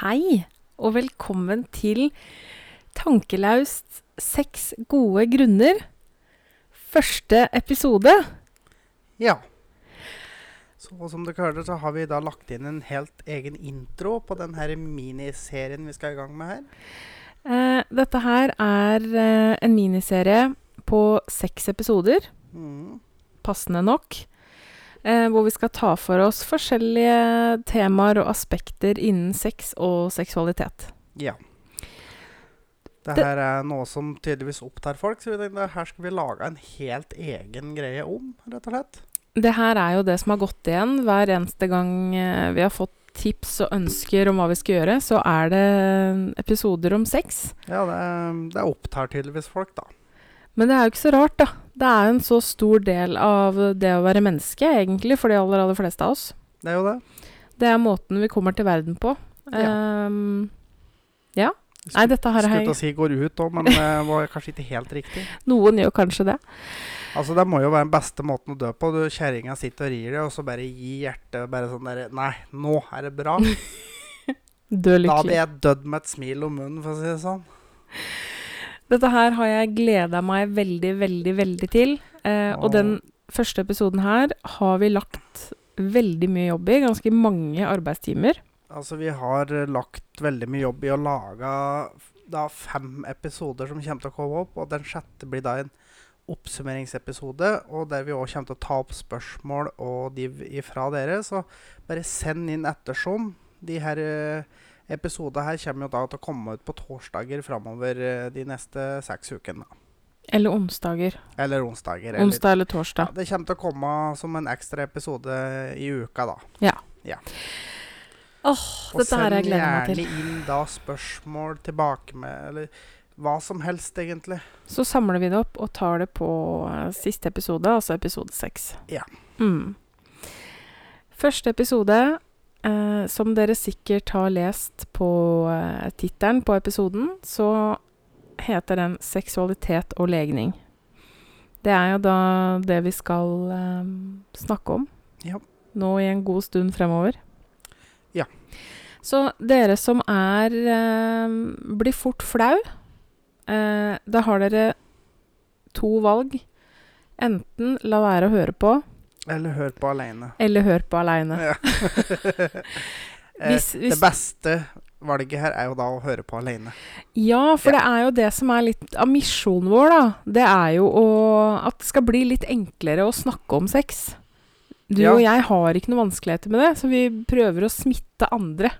Hei, og velkommen til Tankelaust seks gode grunner. Første episode. Ja. Så som dere hørte, så har vi da lagt inn en helt egen intro på den her miniserien vi skal i gang med her. Eh, dette her er eh, en miniserie på seks episoder, Mm. passende nok. Eh, hvor vi skal ta for oss forskjellige temaer og aspekter innen sex og seksualitet. Ja. Det her er noe som tydeligvis opptar folk, så vi tenkte her skal vi lage en helt egen greie om, rett og slett. Det her er jo det som har gått igjen hver eneste gang eh, vi har fått tips og ønsker om hva vi skal gjøre, så er det episoder om sex. Ja, det, det opptar tydeligvis folk, da. Men det er jo ikke så rart, da. Det er jo en så stor del av det å være menneske, egentlig, for de aller, aller fleste av oss. Det er jo det. Det er måten vi kommer til verden på. Ja. Um, ja. Nei, dette her Skulle er til å si går ut òg, men det var kanskje ikke helt riktig. Noen gjør kanskje det. Altså, Det må jo være den beste måten å dø på. Du Kjerringa sitter og rir deg, og så bare gi hjertet bare sånn derre Nei, nå er det bra. Dø Da hadde jeg dødd med et smil om munnen, for å si det sånn. Dette her har jeg gleda meg veldig, veldig, veldig til. Eh, og den første episoden her har vi lagt veldig mye jobb i. Ganske mange arbeidstimer. Altså, vi har eh, lagt veldig mye jobb i å lage da fem episoder som kommer til å komme opp, og den sjette blir da en oppsummeringsepisode, og der vi òg kommer til å ta opp spørsmål og de ifra dere. Så bare send inn ettersom. De her eh, episodene her kommer jo da til å komme ut på torsdager framover eh, de neste seks ukene. Eller onsdager. Eller onsdager. Eller, Onsdag eller ja, torsdag. det kommer til å komme som en ekstra episode i uka, da. Åh, oh, dette her jeg gleder meg til. gjerne inn da spørsmål tilbake med Eller hva som helst, egentlig. Så samler vi det opp og tar det på eh, siste episode, altså episode seks. Ja. Mm. Første episode, eh, som dere sikkert har lest på eh, tittelen på episoden, så heter den 'Seksualitet og legning'. Det er jo da det vi skal eh, snakke om Ja. nå i en god stund fremover. Ja. Så dere som er eh, blir fort flau, eh, da har dere to valg. Enten la være å høre på, Eller hør på aleine. eller hør på aleine. Ja. Eh, Hvis- hvis- Det beste valget her er jo da å høre på aleine. Ja, for Ja. det er jo det som er litt av misjonen vår, da. Det er jo å, at det skal bli litt enklere å snakke om sex. Du Ja. og jeg har ikke noen vanskeligheter med det, så vi prøver å smitte andre.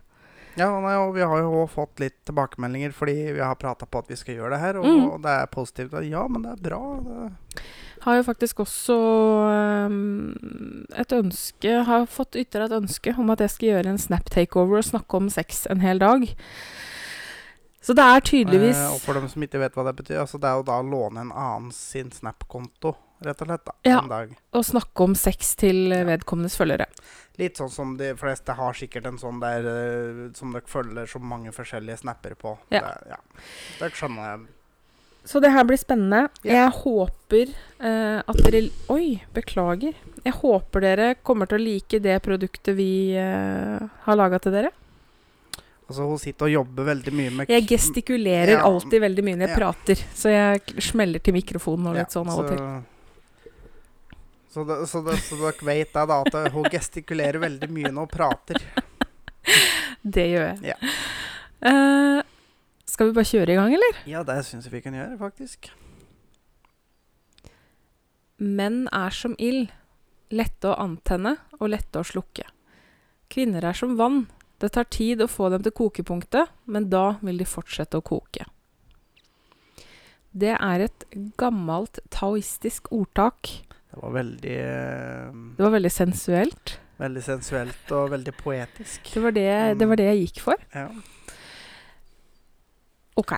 Ja, nei, og vi har jo fått litt tilbakemeldinger fordi vi har prata på at vi skal gjøre det her, og, Mm. og det er positivt. Ja, men det er bra. Det. Har jo faktisk også øhm, et ønske Har fått ytre et ønske om at jeg skal gjøre en snap takeover og snakke om sex en hel dag. Så det er tydeligvis Eh, og for dem som ikke vet hva det betyr, altså det er jo da å låne en annen sin Snap-konto, rett og slett, da, Ja. en dag. Og snakke om sex til vedkommendes følgere. Litt sånn som de fleste har sikkert en sånn der eh, som dere følger så mange forskjellige snapper på. Ja. Det, ja. Dere skjønner. Så det her blir spennende. Yeah. Jeg håper uh, at dere Oi, beklager. Jeg håper dere kommer til å like det produktet vi uh, har laga til dere. Altså, hun sitter og jobber veldig mye med Jeg gestikulerer Ja. alltid veldig mye når jeg Ja. prater, så jeg smeller til mikrofonen og litt Ja, sånn av og til. Så, det, så, det, så dere vet da, da at eh, hun gestikulerer veldig mye når hun prater. Det gjør jeg. Ja. Eh, skal vi bare kjøre i gang, eller? Ja, det syns jeg vi kan gjøre, faktisk. Menn er som ild. Lette å antenne og lette å slukke. Kvinner er som vann. Det tar tid å få dem til kokepunktet, men da vil de fortsette å koke. Det er et gammelt taoistisk ordtak. Det var veldig eh, Det var veldig sensuelt. Veldig sensuelt og veldig poetisk. Det var det, det, var det jeg gikk for. Ja. OK.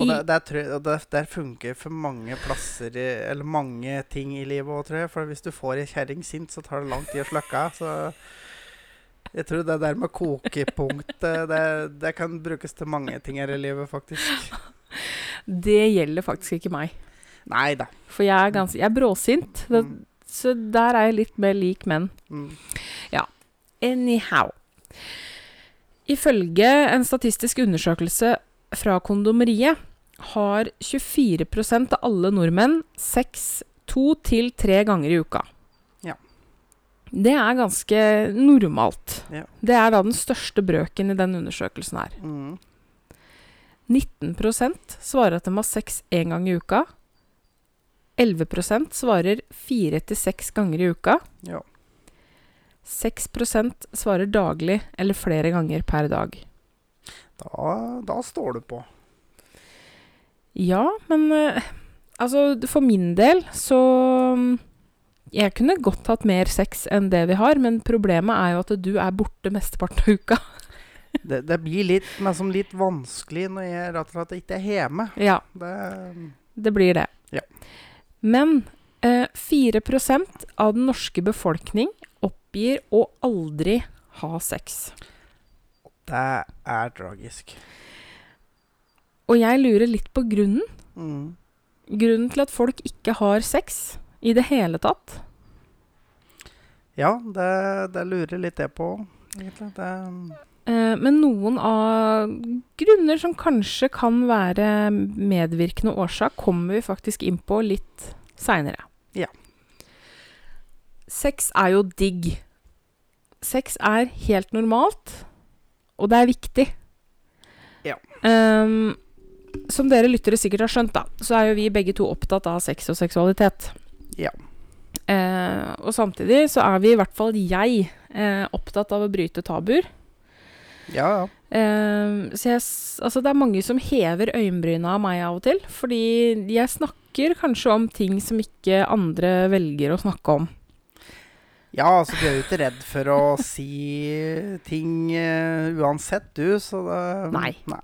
Og der, og det, det funker for mange plasser Eller mange ting i livet òg, tror jeg. For hvis du får ei kjerring sint, så tar det lang tid å slukke av. Så jeg tror det der med kokepunktet, det, det kan brukes til mange ting her i livet, faktisk. Det gjelder faktisk ikke meg. Nei da. For jeg er, ganske, jeg er bråsint. Det, Mm. Så der er jeg litt mer lik menn. Mm. Anyhow. Ifølge en statistisk undersøkelse fra Kondomeriet har 24% av alle nordmenn sex to til tre ganger i uka. Ja. Det er ganske normalt. Ja. Det er da den største brøken i den undersøkelsen her. Mm. 19% svarer at de har sex én gang i uka. 11% svarer fire til seks ganger i uka. Ja. 6% svarer daglig eller flere ganger per dag. Da, da står du på. Ja, men eh, altså for min del så mm, Jeg kunne godt hatt mer sex enn det vi har, men problemet er jo at du er borte mesteparten av uka. Det, det blir litt, men som litt vanskelig når jeg rett og slett ikke er hjemme. Ja, Det, det blir det. Ja. Men eh, 4 av den norske befolkning oppgir å aldri ha sex. Det er tragisk. Og jeg lurer litt på grunnen. Mm. Grunnen til at folk ikke har sex i det hele tatt. Ja, det, det lurer litt det på, egentlig. Det, Eh, men noen av grunner som kanskje kan være medvirkende årsak, kommer vi faktisk inn på litt seinere. Ja. Sex er jo digg. Sex er helt normalt, og det er viktig. Ja. Um, som dere lyttere sikkert har skjønt, da, så er jo vi begge to opptatt av sex og seksualitet. Ja. Uh, og samtidig så er vi, i hvert fall jeg, uh, opptatt av å bryte tabuer. ja, ja. Uh, så jeg, altså det er mange som hever øyenbryna av meg av og til. Fordi jeg snakker kanskje om ting som ikke andre velger å snakke om. Ja, altså du er jo ikke redd for å si ting uh, uansett, du, så det Nei. nei.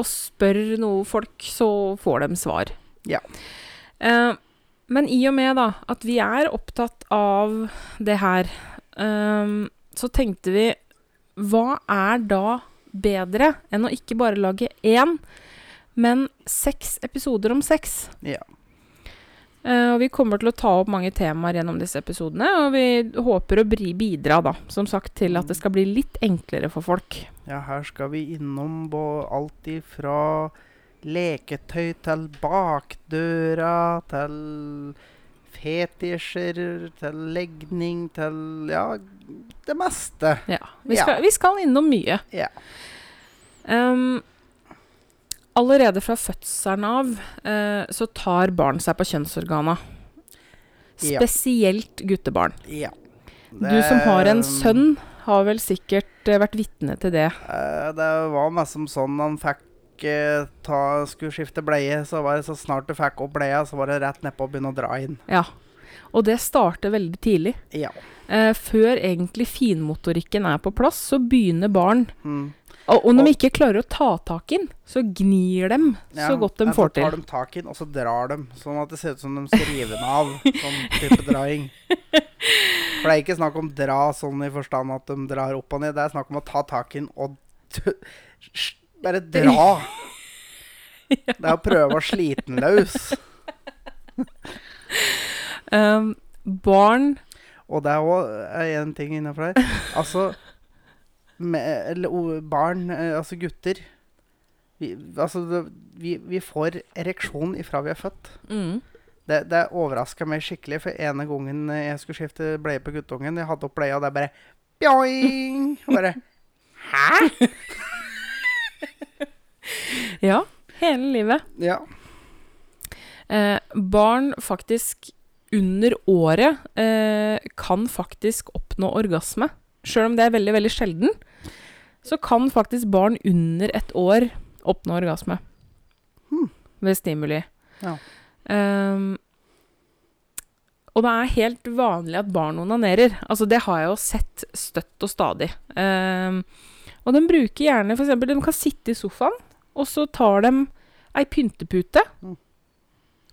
Og spør noe folk, så får de svar. Ja. Uh, men i og med da at vi er opptatt av det her, eh, så tenkte vi Hva er da bedre enn å ikke bare lage én, men seks episoder om sex? Ja. Eh, og vi kommer til å ta opp mange temaer gjennom disse episodene, og vi håper å bidra, da, som sagt, til at det skal bli litt enklere for folk. ja, her skal vi innom alt ifra leketøy til bakdøra, til fetisjer, til legning, til ja, det meste. Ja. Vi Ja. skal, vi skal innom mye. Ja. Ehm, allerede fra fødselen av eh, så tar barn seg på kjønnsorgana. Ja. Spesielt guttebarn. Ja. Du som har en sønn, har vel sikkert eh, vært vitne til det. Eh, det var mest som sånn han fikk eh, ta, skulle skifte bleie, så var det så snart du fikk opp bleia, så var det rett nedpå å begynne å dra inn. Ja. Og det starter veldig tidlig. Ja. Eh, før egentlig finmotorikken er på plass, så begynner barn Mm. Og når de ikke klarer å ta tak i den, så gnir de så godt de ja, får Så tar de tak i den, og så drar de. Sånn at det ser ut som de skal rive den av. Sånn type draing. For det er ikke snakk om dra sånn i forstand at de drar opp og ned. Det er snakk om å ta tak i den og bare dra. Det er å prøve å slite den løs. Um, barn Og det er òg en ting innafor der. Altså med, Eller barn, altså gutter vi, altså, vi, vi får ereksjon ifra vi er født. mm, Det, det overraska meg skikkelig, for ene gangen jeg skulle skifte bleie på guttungen Jeg hadde opp bleia, og det er bare Bjoing! Og bare Hæ? Ja, hele livet. Ja. Eh, barn faktisk under året eh, kan faktisk oppnå orgasme. Sjøl om det er veldig, veldig sjelden, så kan faktisk barn under et år oppnå orgasme. Hmm. Ved stimuli. Ja. Um, og det er helt vanlig at barn onanerer. Altså, det har jeg jo sett støtt og stadig. Um, og de bruker gjerne eksempel, De kan sitte i sofaen, og så tar de ei pyntepute. Mm.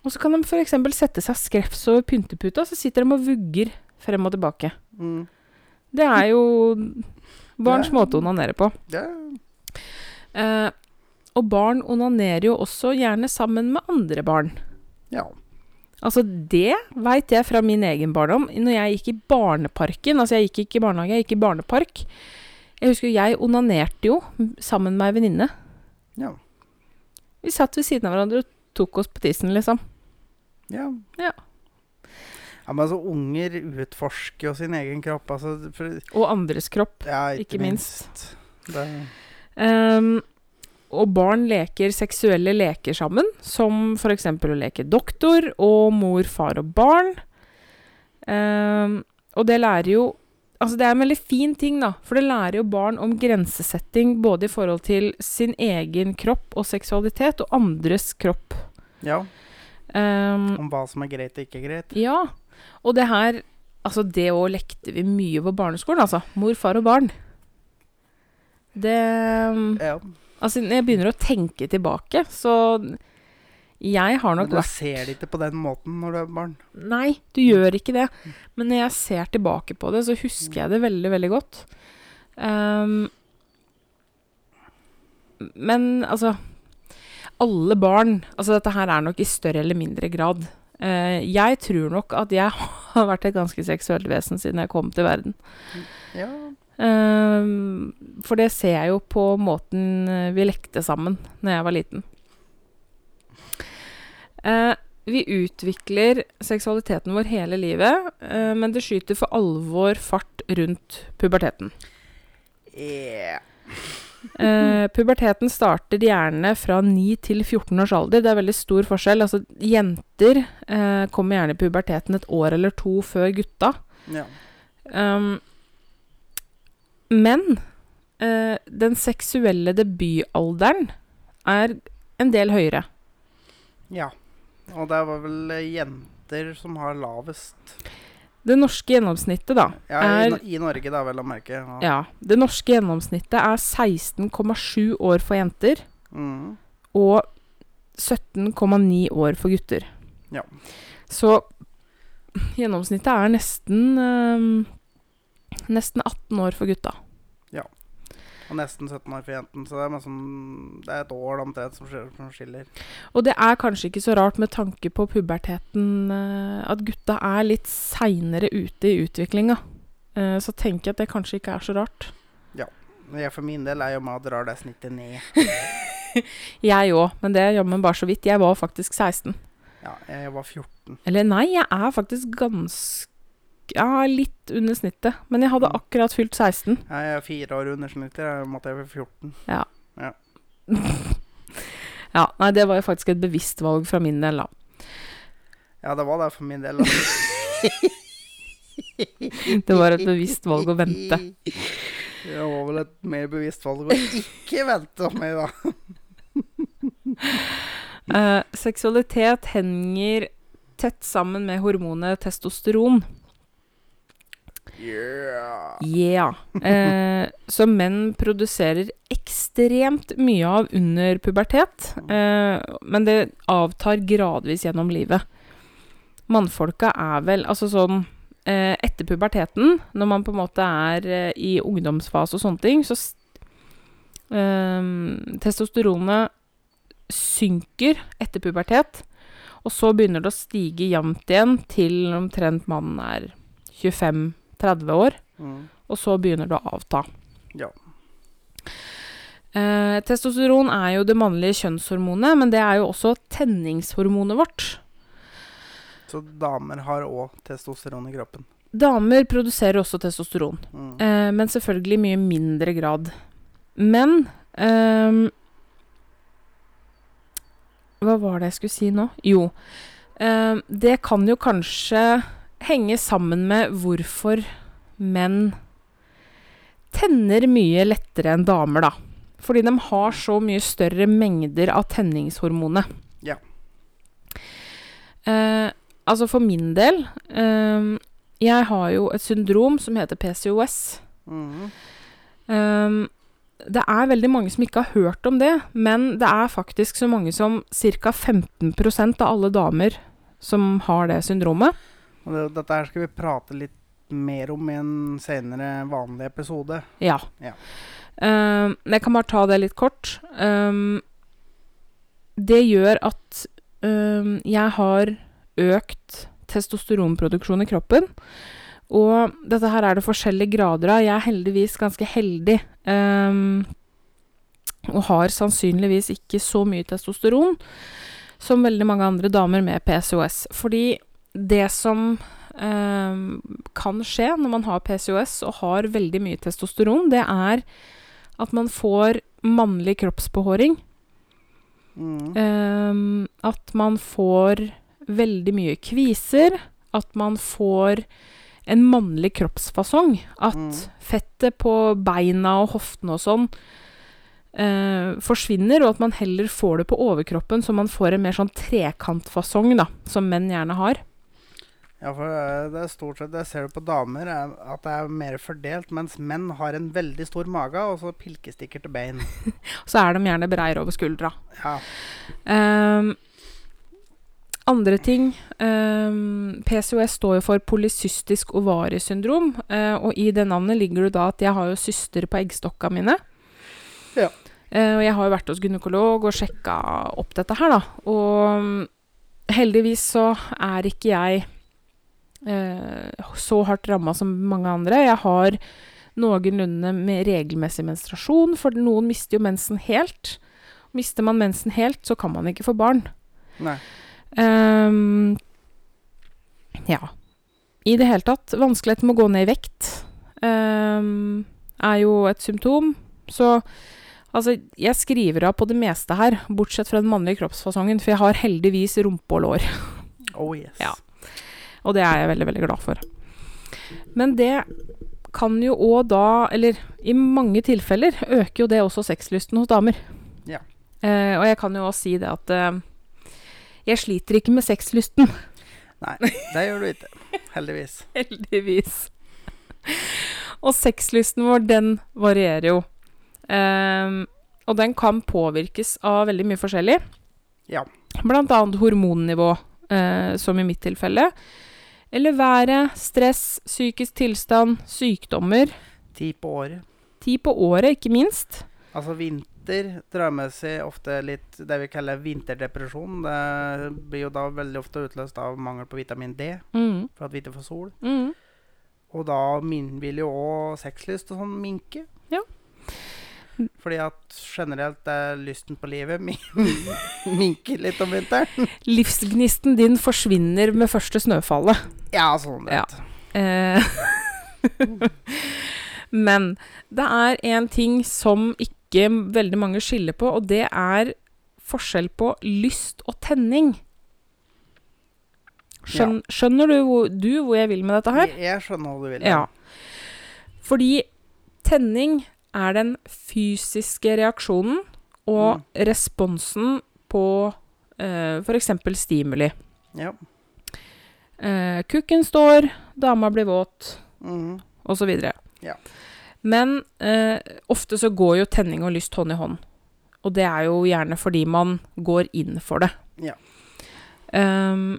Og så kan de f.eks. sette seg skrevs over pynteputa, og så sitter de og vugger frem og tilbake. Mm. Det er jo barns måte å onanere på. Det, Eh, og barn onanerer jo også gjerne sammen med andre barn. ja. Altså, det veit jeg fra min egen barndom. Når jeg gikk i barneparken Altså, jeg gikk ikke i barnehage, jeg gikk i barnepark. Jeg husker jeg onanerte jo sammen med ei venninne. Ja. Vi satt ved siden av hverandre og tok oss på tissen, liksom. Ja. Ja. Ja, men altså, unger utforsker jo sin egen kropp. Altså, for, Og andres kropp. ja, Ikke minst. Det, Um, og barn leker seksuelle leker sammen, som f.eks. å leke doktor og mor, far og barn. Um, og det lærer jo Altså, det er en veldig fin ting, da, for det lærer jo barn om grensesetting både i forhold til sin egen kropp og seksualitet, og andres kropp. ja. Um, Om hva som er greit og ikke greit. ja. Og det her Altså, det òg lekte vi mye på barneskolen, altså. Mor, far og barn. Det Ja. Altså, når jeg begynner å tenke tilbake, så Jeg har Men nok du vært ser det ikke på den måten når du er barn. Nei, du gjør ikke det. Men når jeg ser tilbake på det, så husker jeg det veldig, veldig godt. Um, men altså Alle barn Altså, dette her er nok i større eller mindre grad. Eh, jeg tror nok at jeg har vært et ganske seksuelt vesen siden jeg kom til verden. Ja. Ehm, for det ser jeg jo på måten eh, vi lekte sammen når jeg var liten. Eh, vi utvikler seksualiteten vår hele livet, men det skyter for alvor fart rundt puberteten. Yeah. Eh, puberteten starter gjerne fra 9 til 14 års alder. Det er veldig stor forskjell. Altså, jenter uh, kommer gjerne i puberteten et år eller to før gutta. Ja. Um, men uh, den seksuelle debutalderen er en del høyere. ja. Og det var vel jenter som har lavest Det norske gjennomsnittet, da Ja, i, Er- i Norge, da, vel å merke. Ja. Ja. Det norske gjennomsnittet er 16,7 år for jenter Mm. og 17,9 år for gutter. Ja. Så gjennomsnittet er nesten øh, Nesten 18 år for gutta. Og nesten 17 år for jenten, så det er, liksom, det er et år omtrent som som skiller. Og det er kanskje ikke så rart med tanke på puberteten eh, at gutta er litt seinere ute i utviklinga. Eh, så tenker jeg at det kanskje ikke er så rart. Ja. jeg for min del er jo med og drar det snittet ned. Jeg òg, men det jammen bare så vidt. Jeg var faktisk 16. Ja, jeg var 14. Eller nei, jeg er faktisk ganske Ja, litt under snittet. Men jeg hadde akkurat fylt 16. Jeg er fire år under snittet. Jeg måtte jeg være 14. Ja, nei, det var jo faktisk et bevisst valg fra min del, da. Ja, det var det for min del. Da. Det var et bevisst valg å vente. Det var vel et mer bevisst valg å ikke vente om meg, da. uh, seksualitet henger tett sammen med hormonet testosteron. Yeah. Yeah. Eh, som menn produserer ekstremt mye av under pubertet. Eh, men det avtar gradvis gjennom livet. Mannfolka er vel Altså sånn eh, Etter puberteten, når man på en måte er eh, i ungdomsfase og sånne ting, så eh, Testosteronet synker etter pubertet. Og så begynner det å stige jevnt igjen til omtrent mannen er 25-30 år. Mm. Og så begynner det å avta. Ja. Eh, testosteron er jo det mannlige kjønnshormonet, men det er jo også tenningshormonet vårt. Så damer har òg testosteron i kroppen. Damer produserer også testosteron, Mm. eh, men selvfølgelig i mye mindre grad. Men eh, Hva var det jeg skulle si nå? Jo, ehm, det kan jo kanskje henge sammen med hvorfor menn tenner mye lettere enn damer, da. Fordi de har så mye større mengder av tenningshormonet. Ja. Eh, altså for min del ehm, Jeg har jo et syndrom som heter PCOS. Mm. Ehm, det er veldig mange som ikke har hørt om det, men det er faktisk så mange som ca. 15% av alle damer som har det syndromet. Og det, dette her skal vi prate litt mer om i en senere vanlig episode. Ja. Ja. Ehm, jeg kan bare ta det litt kort. Um, det gjør at um, jeg har økt testosteronproduksjon i kroppen. Og dette her er det forskjellige grader av. Jeg er heldigvis ganske heldig. og har sannsynligvis ikke så mye testosteron som veldig mange andre damer med PCOS. Fordi det som eh, kan skje når man har PCOS og har veldig mye testosteron, det er at man får mannlig kroppsbehåring. Mm. Eh, at man får veldig mye kviser. At man får en mannlig kroppsfasong. At Mm. fettet på beina og hoftene og sånn eh, forsvinner, og at man heller får det på overkroppen, så man får en mer sånn trekantfasong, da, som menn gjerne har. Ja, for det er stort sett, det ser du på damer, er at det er mer fordelt, mens menn har en veldig stor mage og så pilkestikker til bein. Så er de gjerne breier over skuldra. Ja. Um, andre ting um, PCOS står jo for polycystisk ovariesyndrom, Uh, og i det navnet ligger det da at jeg har jo syster på eggstokka mine. Ja. Uh, og jeg har jo vært hos gynekolog og sjekka opp dette her, da. Og um, heldigvis så er ikke jeg så hardt ramma som mange andre. Jeg har noenlunde med regelmessig menstruasjon, for noen mister jo mensen helt. Mister man mensen helt, så kan man ikke få barn. Nei. Um, ja. I det hele tatt, Vanskeligheten med å gå ned i vekt um, er jo et symptom. Så altså, jeg skriver av på det meste her, bortsett fra den mannlige kroppsfasongen, for jeg har heldigvis rumpe og lår. Oh yes. Ja. Og det er jeg veldig, veldig glad for. Men det kan jo òg da, eller i mange tilfeller, øker jo det også sexlysten hos damer. Ja. Eh, og jeg kan jo også si det at eh, jeg sliter ikke med sexlysten. Nei, det gjør du ikke. Heldigvis. Heldigvis. Og sexlysten vår, den varierer jo. Ehm, og den kan påvirkes av veldig mye forskjellig. Ja. Blant annet hormonnivå, eh, som i mitt tilfelle. Eller været, stress, psykisk tilstand, sykdommer. Tid på året. Tid på året, ikke minst. Altså vinter drar med seg ofte litt det vi kaller vinterdepresjon. Det blir jo da veldig ofte utløst av mangel på vitamin D Mm. for at vi ikke får sol. Mm. Og da min vil jo òg sexlyst og sånn minke. Ja. Fordi at generelt er lysten på livet min minker litt om vinteren. Livsgnisten din forsvinner med første snøfallet. Ja, sånn Ja. Eh, Men det er en ting som ikke veldig mange skiller på, og det er forskjell på lyst og tenning. Skjøn, Skjønner du hvor, du hvor jeg vil med dette her? Jeg, jeg skjønner hva du vil. Ja. Fordi tenning er den fysiske reaksjonen og responsen på eh, f.eks. stimuli. Ja. Eh, kukken står, dama blir våt, mm. osv. Ja. Men eh, ofte så går jo tenning og lyst hånd i hånd. Og det er jo gjerne fordi man går inn for det. Ja. Um,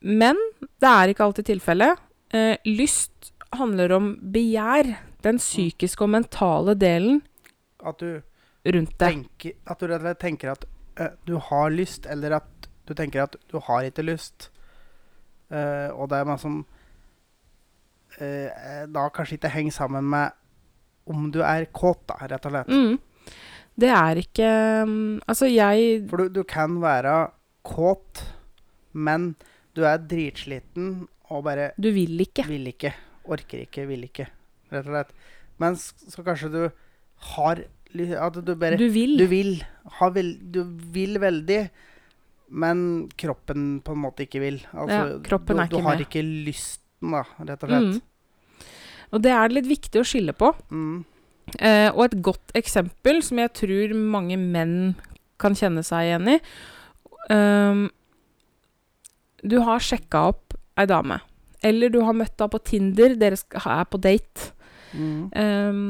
men det er ikke alltid tilfellet. Eh, lyst handler om begjær. Den psykiske og mentale delen At du rundt det. tenker At du rett og slett tenker at eh, du har lyst, eller at du tenker at du har ikke lyst. Uh, og det er man som uh, da kanskje ikke henger sammen med om du er kåt, da, rett og slett. Mm. Det er ikke um, Altså, jeg For du, du kan være kåt, men du er dritsliten og bare Du vil ikke. vil ikke, orker ikke, vil ikke, rett og slett. Men så kanskje du har At du bare Du vil. Du vil. Vel, du vil veldig, men kroppen på en måte ikke vil. Altså, Ja, kroppen du, er ikke Du har med. ikke lysten, da, rett og slett. Mm. Og det er litt viktig å skille på. Mm. Eh, og et godt eksempel som jeg tror mange menn kan kjenne seg igjen i um, Du har sjekka opp ei dame. Eller du har møtt henne på Tinder, dere er på date. Mm. Um,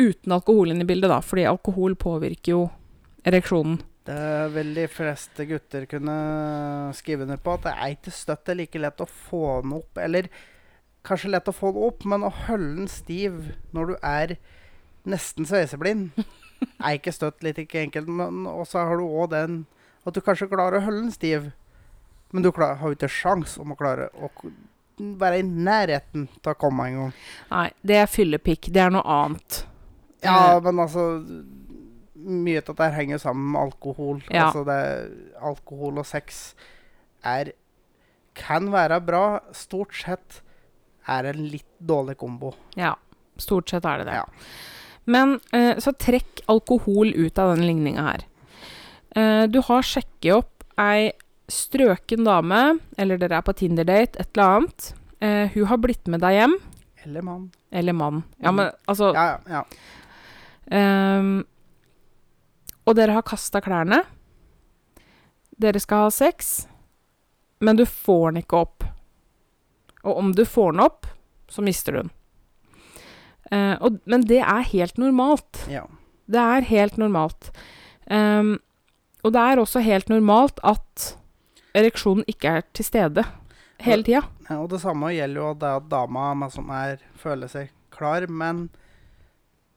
uten alkohol inn i bildet, da, fordi alkohol påvirker jo ereksjonen. Det vel de fleste gutter kunne skrive under på at det er ikke støtt det er like lett å få den opp. Eller kanskje lett å få den opp, men å holde den stiv når du er nesten sveiseblind, er ikke støtt litt ikke enkelt. Men også har du òg den at du kanskje klarer å holde den stiv, men du klar, har jo ikke sjans om å klare å være i nærheten til å komme engang. Nei, det er fyllepikk. Det er noe annet. Ja, Eh. men altså Mye av dette henger sammen med alkohol. Ja. Altså det, alkohol og sex er Kan være bra. Stort sett er en litt dårlig kombo. Ja, stort sett er det det. Ja. Men uh, så trekk alkohol ut av den ligninga her. Uh, du har sjekket opp ei strøken dame, eller dere er på Tinder-date, et eller annet. Eh, hun har blitt med deg hjem. Eller mann. Eller mann. Ja, men altså Ja, ja. ja. Um, Og dere har kasta klærne. Dere skal ha sex, men du får den ikke opp. Og om du får den opp, så mister du den. Uh, og, men det er helt normalt. ja. Det er helt normalt. Um, og det er også helt normalt at ereksjonen ikke er til stede hele tida. Ja, Og det samme gjelder jo det at dama som er, føler seg klar, men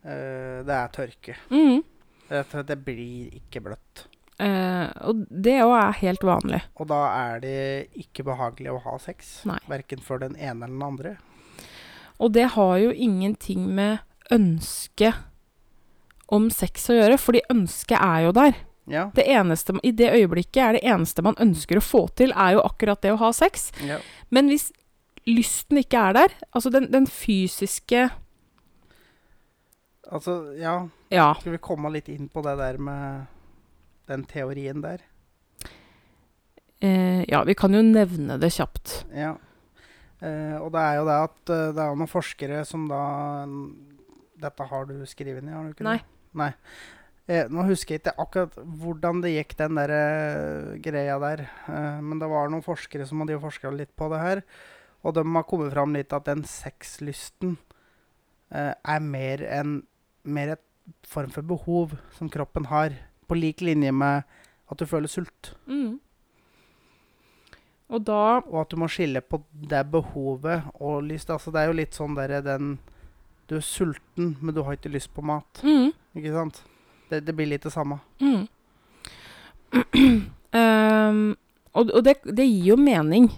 eh, det er tørke. Mm. Det, det blir ikke bløtt. Eh, og det òg er helt vanlig. Og da er det ikke behagelig å ha sex. Verken for den ene eller den andre. Og det har jo ingenting med ønske om sex å gjøre, fordi ønsket er jo der. Ja. Det eneste, I det øyeblikket er det eneste man ønsker å få til, er jo akkurat det å ha sex. ja. Men hvis lysten ikke er der, altså den, den fysiske Altså, ja. Ja. Skal vi komme litt inn på det der med den teorien der? Eh, ja, vi kan jo nevne det kjapt. Ja. Eh, og det er jo det at eh, det er noen forskere som da Dette har du skrevet ned, har du ikke Nei. det? Nei. Eh, nå husker jeg ikke akkurat hvordan det gikk, den der eh, greia der. Eh, men det var noen forskere som hadde forska litt på det her. Og de har kommet fram litt at den sexlysten er mer en mer et form for behov som kroppen har. På lik linje med at du føler sult. Mm. Og da Og at du må skille på det behovet og lyst. Altså, det er jo litt sånn derre den Du er sulten, men du har ikke lyst på mat. mm, Ikke sant? Det, det blir litt det samme. mm. um, Og, og det, det gir jo mening.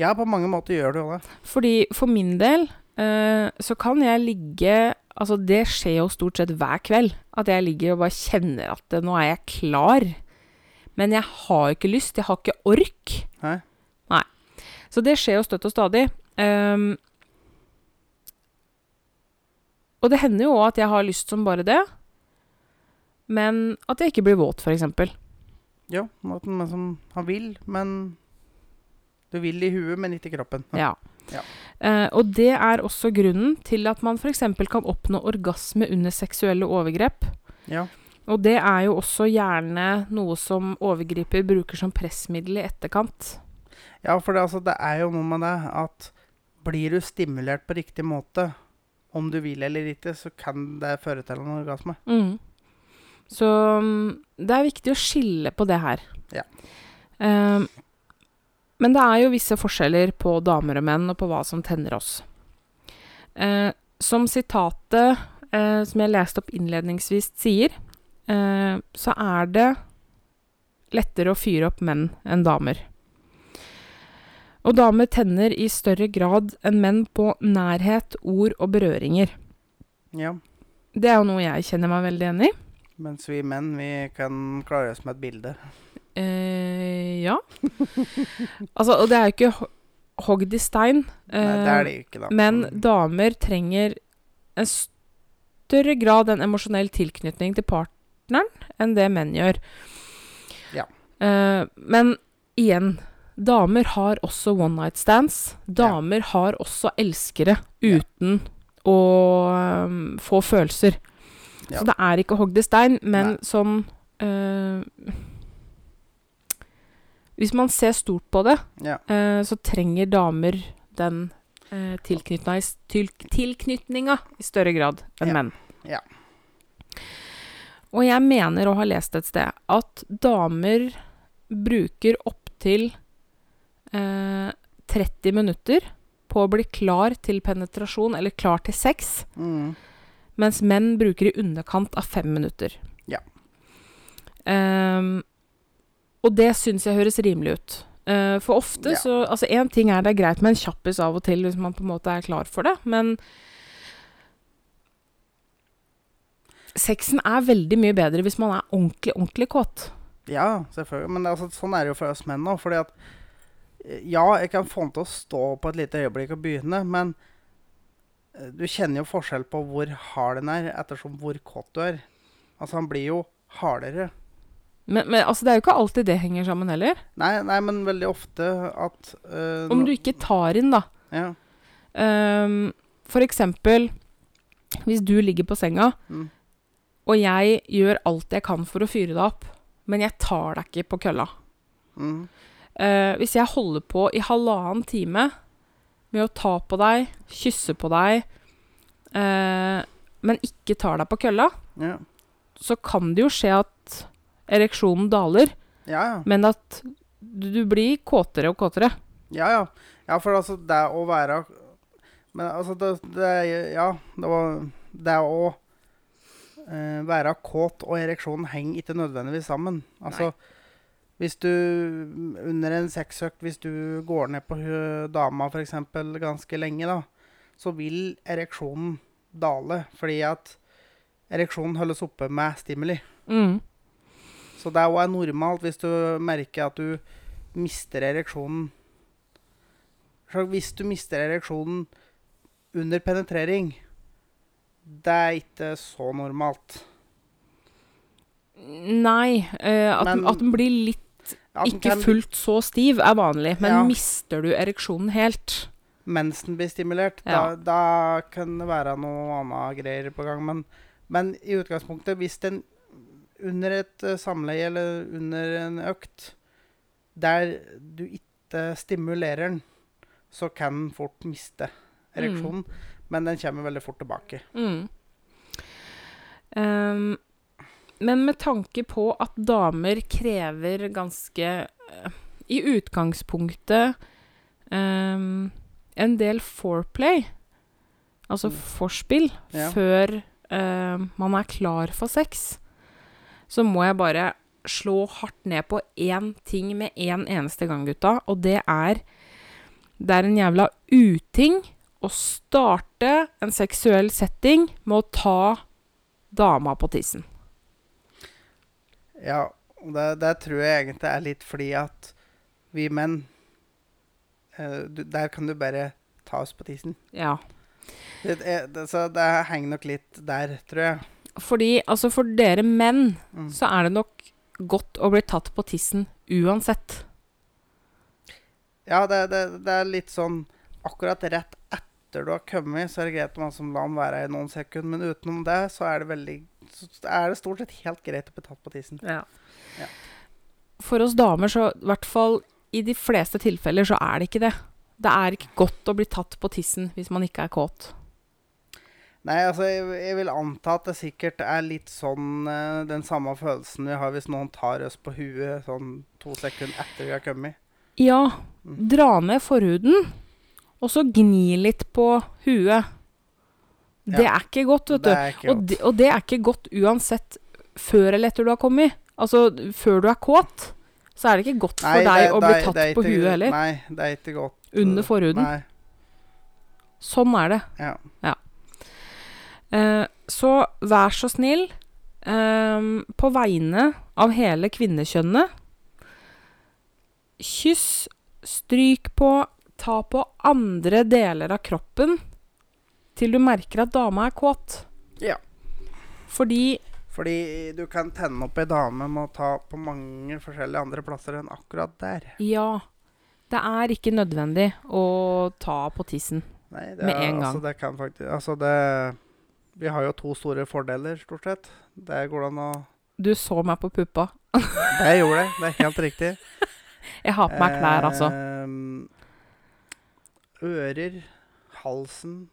Ja, på mange måter gjør det jo det. Fordi for min del uh, så kan jeg ligge Altså, det skjer jo stort sett hver kveld. At jeg ligger og bare kjenner at nå er jeg klar. Men jeg har ikke lyst. Jeg har ikke ork. Nei. Nei. Så det skjer jo støtt og stadig. Um, og det hender jo òg at jeg har lyst som bare det. Men at jeg ikke blir våt, f.eks. Ja, at man liksom han vil, men Du vil i huet, men ikke i kroppen. Ja. Ja. Uh, og det er også grunnen til at man f.eks. kan oppnå orgasme under seksuelle overgrep. Ja. Og det er jo også gjerne noe som overgriper bruker som pressmiddel i etterkant. Ja, for det, altså, det er jo noe med det at blir du stimulert på riktig måte, om du vil eller ikke, så kan det føre til en orgasme. Mm. Så mm, det er viktig å skille på det her. Ja. Um, men det er jo visse forskjeller på damer og menn, og på hva som tenner oss. Uh, som sitatet uh, som jeg leste opp innledningsvis sier, uh, så er det lettere å fyre opp menn enn damer. Og damer tenner i større grad enn menn på nærhet, ord og berøringer. Ja. Det er jo noe jeg kjenner meg veldig igjen i. Mens vi menn, vi kan klare oss med et bilde. Eh, ja. altså, og det er jo ikke ho- hogd i stein. Nei, det er eh, det jo ikke, da. Men Mm. damer trenger en større grad en emosjonell tilknytning til partneren enn det menn gjør. Ja. Eh, men igjen, damer har også one night stands. Damer har også elskere Ja. uten å um, få følelser. Ja. Så det er ikke hogd i stein, men Nei. sånn øh, Hvis man ser stort på det, Ja. øh, så trenger damer den øh, tilknytninga i større grad enn Ja. menn. Ja. Og jeg mener å ha lest et sted at damer bruker opptil eh, 30 minutter på å bli klar til penetrasjon, eller klar til sex, Mm. Mens menn bruker i underkant av fem minutter. Ja. Um, og det syns jeg høres rimelig ut. Uh, for ofte Ja. så Altså, én ting er det er greit med en kjappis av og til hvis man på en måte er klar for det, men Sexen er veldig mye bedre hvis man er ordentlig, ordentlig kåt. Ja, selvfølgelig. Men altså, sånn er det jo for oss menn òg. Fordi at eh, Ja, jeg kan få den til å stå på et lite øyeblikk og begynne, men du kjenner jo forskjell på hvor hard den er, ettersom hvor kåt du er. Altså, han blir jo hardere. Men, men altså, det er jo ikke alltid det henger sammen heller. Nei, nei men veldig ofte at uh, Om du ikke tar inn, da. Ja. Um, for eksempel hvis du ligger på senga, Mm. og jeg gjør alt jeg kan for å fyre deg opp, men jeg tar deg ikke på kølla. Mm. Uh, hvis jeg holder på i halvannen time med å ta på deg, kysse på deg, eh, men ikke tar deg på kølla, Ja. så kan det jo skje at ereksjonen daler, Ja, ja. men at du, du blir kåtere og kåtere. Ja, ja. Ja, for altså, det å være Men altså, det, det Ja, det var Det å eh, være kåt og ereksjon henger ikke nødvendigvis sammen. Altså Hvis du under en sexøkt, hvis du går ned på dama f.eks. ganske lenge, da, så vil ereksjonen dale. Fordi at ereksjonen holdes oppe med stimuli. Mm. Så det er òg normalt hvis du merker at du mister ereksjonen Så Hvis du mister ereksjonen under penetrering, det er ikke så normalt. Nei, Uh, at, Men- at den blir litt Ja, Ikke kan- fullt så stiv er vanlig, men Ja. mister du ereksjonen helt Mens den blir stimulert, da, da kan det være noe annet greier på gang. Men, men i utgangspunktet, hvis den under et eh, samleie eller under en økt der du ikke stimulerer den, så kan den fort miste ereksjonen. Men den kommer veldig fort tilbake. mm. Ehm, Men med tanke på at damer krever ganske eh, I utgangspunktet um, en del foreplay, altså Mm. forspill, Ja. før um, man er klar for sex, så må jeg bare slå hardt ned på én ting med en eneste gang, gutta, og det er Det er en jævla uting å starte en seksuell setting med å ta dama på tissen. Ja, og det, det tror jeg egentlig er litt fordi at vi menn eh, du, Der kan du bare ta oss på tissen. Ja. Det, det, så det henger nok litt der, tror jeg. Fordi altså for dere menn Mm. så er det nok godt å bli tatt på tissen uansett. Ja, det, er litt sånn Akkurat rett etter du har kommet, så er det greit om man som den være i noen sekunder. Men utenom det, så er det veldig er det stort sett helt greit å bli tatt på tissen. Ja. For oss damer så i hvert fall i de fleste tilfeller så er det ikke det. Det er ikke godt å bli tatt på tissen hvis man ikke er kåt. Nei, altså, jeg, jeg vil anta at det sikkert er litt sånn eh, den samme følelsen vi har hvis noen tar oss på huet sånn to sekunder etter vi har kommet. Ja, Mm. dra ned forhuden, og så gni litt på huet. Det Ja. er ikke godt, vet du. Er Og godt. det, og det er ikke godt uansett før eller etter du har kommet. Altså, før du er kåt, så er det ikke godt for Nei, deg det- å bli tatt er på ikke- huet heller. Nei, det er ikke godt. Under forhuden. Nei, Sånn er det. ja. Eh, så vær så snill, eh, på vegne av hele kvinnekjønnet Kyss, stryk på, ta på andre deler av kroppen til du merker at dama er kåt. Ja. Fordi Fordi du kan tenne opp ei dame med å ta på mange forskjellige andre plasser enn akkurat der. Ja, det er ikke nødvendig å ta på tissen. Nei, det, Med er- en gang. Altså, det kan faktisk Altså, det Vi har jo to store fordeler, stort sett. Det går an å Du så meg på puppa. Det gjorde det. Det er helt riktig. Jeg har på meg klær, altså. Ehm, ører, halsen,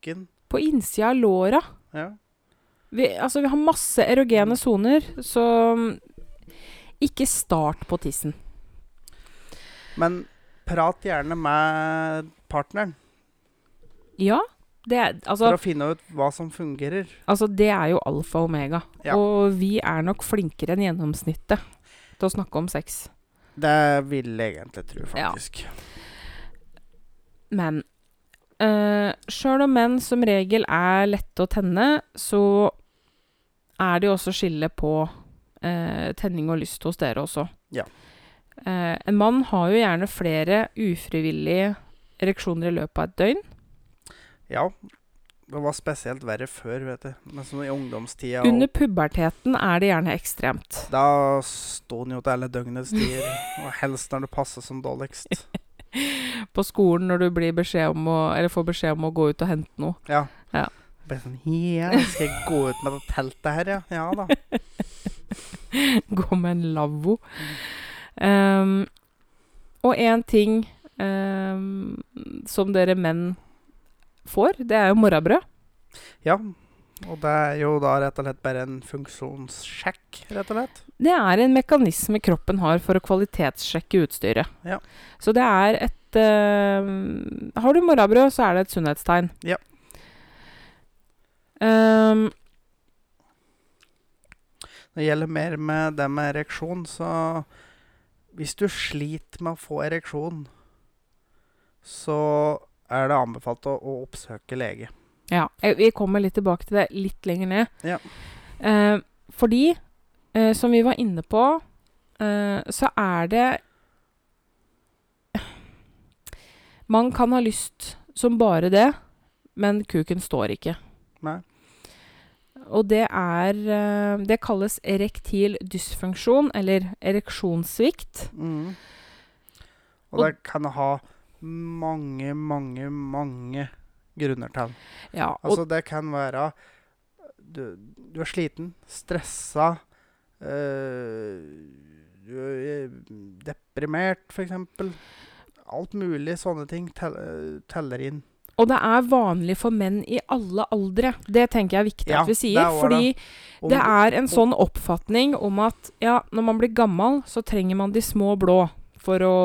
nakken. På innsida av låra. Ja. Vi, altså, vi har masse erogene soner, så mm, ikke start på tissen. Men prat gjerne med partneren Ja, det er, altså, for å finne ut hva som fungerer. altså det er jo alfa og omega. Ja. Og vi er nok flinkere enn gjennomsnittet til å snakke om sex. Det vil jeg egentlig tro, Ja. faktisk. Men uh, sjøl om menn som regel er lette å tenne, så er det jo også skille på uh, tenning og lyst hos dere også. Ja. Uh, en mann har jo gjerne flere ufrivillige ereksjoner i løpet av et døgn. Ja. Det var spesielt verre før, vet du. Men sånn i ungdomstida Under puberteten er det gjerne ekstremt. Da sto den jo til alle døgnets tider. og helst når det passer som dårligst. På skolen når du blir beskjed om å, eller får beskjed om å gå ut og hente noe. Ja. Ja. Bare sånn Ja, skal jeg gå ut med det teltet her, ja? Ja da. Gå med en lavvo. Um, og én ting um, som dere menn får, det er jo morrabrød. Ja. Og det er jo da rett og slett bare en funksjonssjekk, rett og slett. Det er en mekanisme kroppen har for å kvalitetssjekke utstyret. Ja. Så det er et uh, Har du morrabrød, så er det et sunnhetstegn. Ja. Um, Når det gjelder mer med det med ereksjon, så Hvis du sliter med å få ereksjon, så er det anbefalt å, å oppsøke lege. Ja, jeg- vi kommer litt tilbake til det litt lenger ned. Ja. Eh, fordi, eh, som vi var inne på, eh, så er det Man kan ha lyst som bare det, men kuken står ikke. Nei. Og det er eh, Det kalles erektil dysfunksjon, eller ereksjonssvikt. Mm. Og Og- det kan ha mange, mange, mange grunner til. Ja, Altså, det kan være Du, du er sliten, stressa, øh, du er deprimert, f.eks. Alt mulig sånne ting tel, teller inn. Og det er vanlig for menn i alle aldre. Det tenker jeg er viktig Ja, at vi sier. det fordi fordi Om det er en sånn oppfatning om at ja, når man blir gammel, så trenger man de små blå for å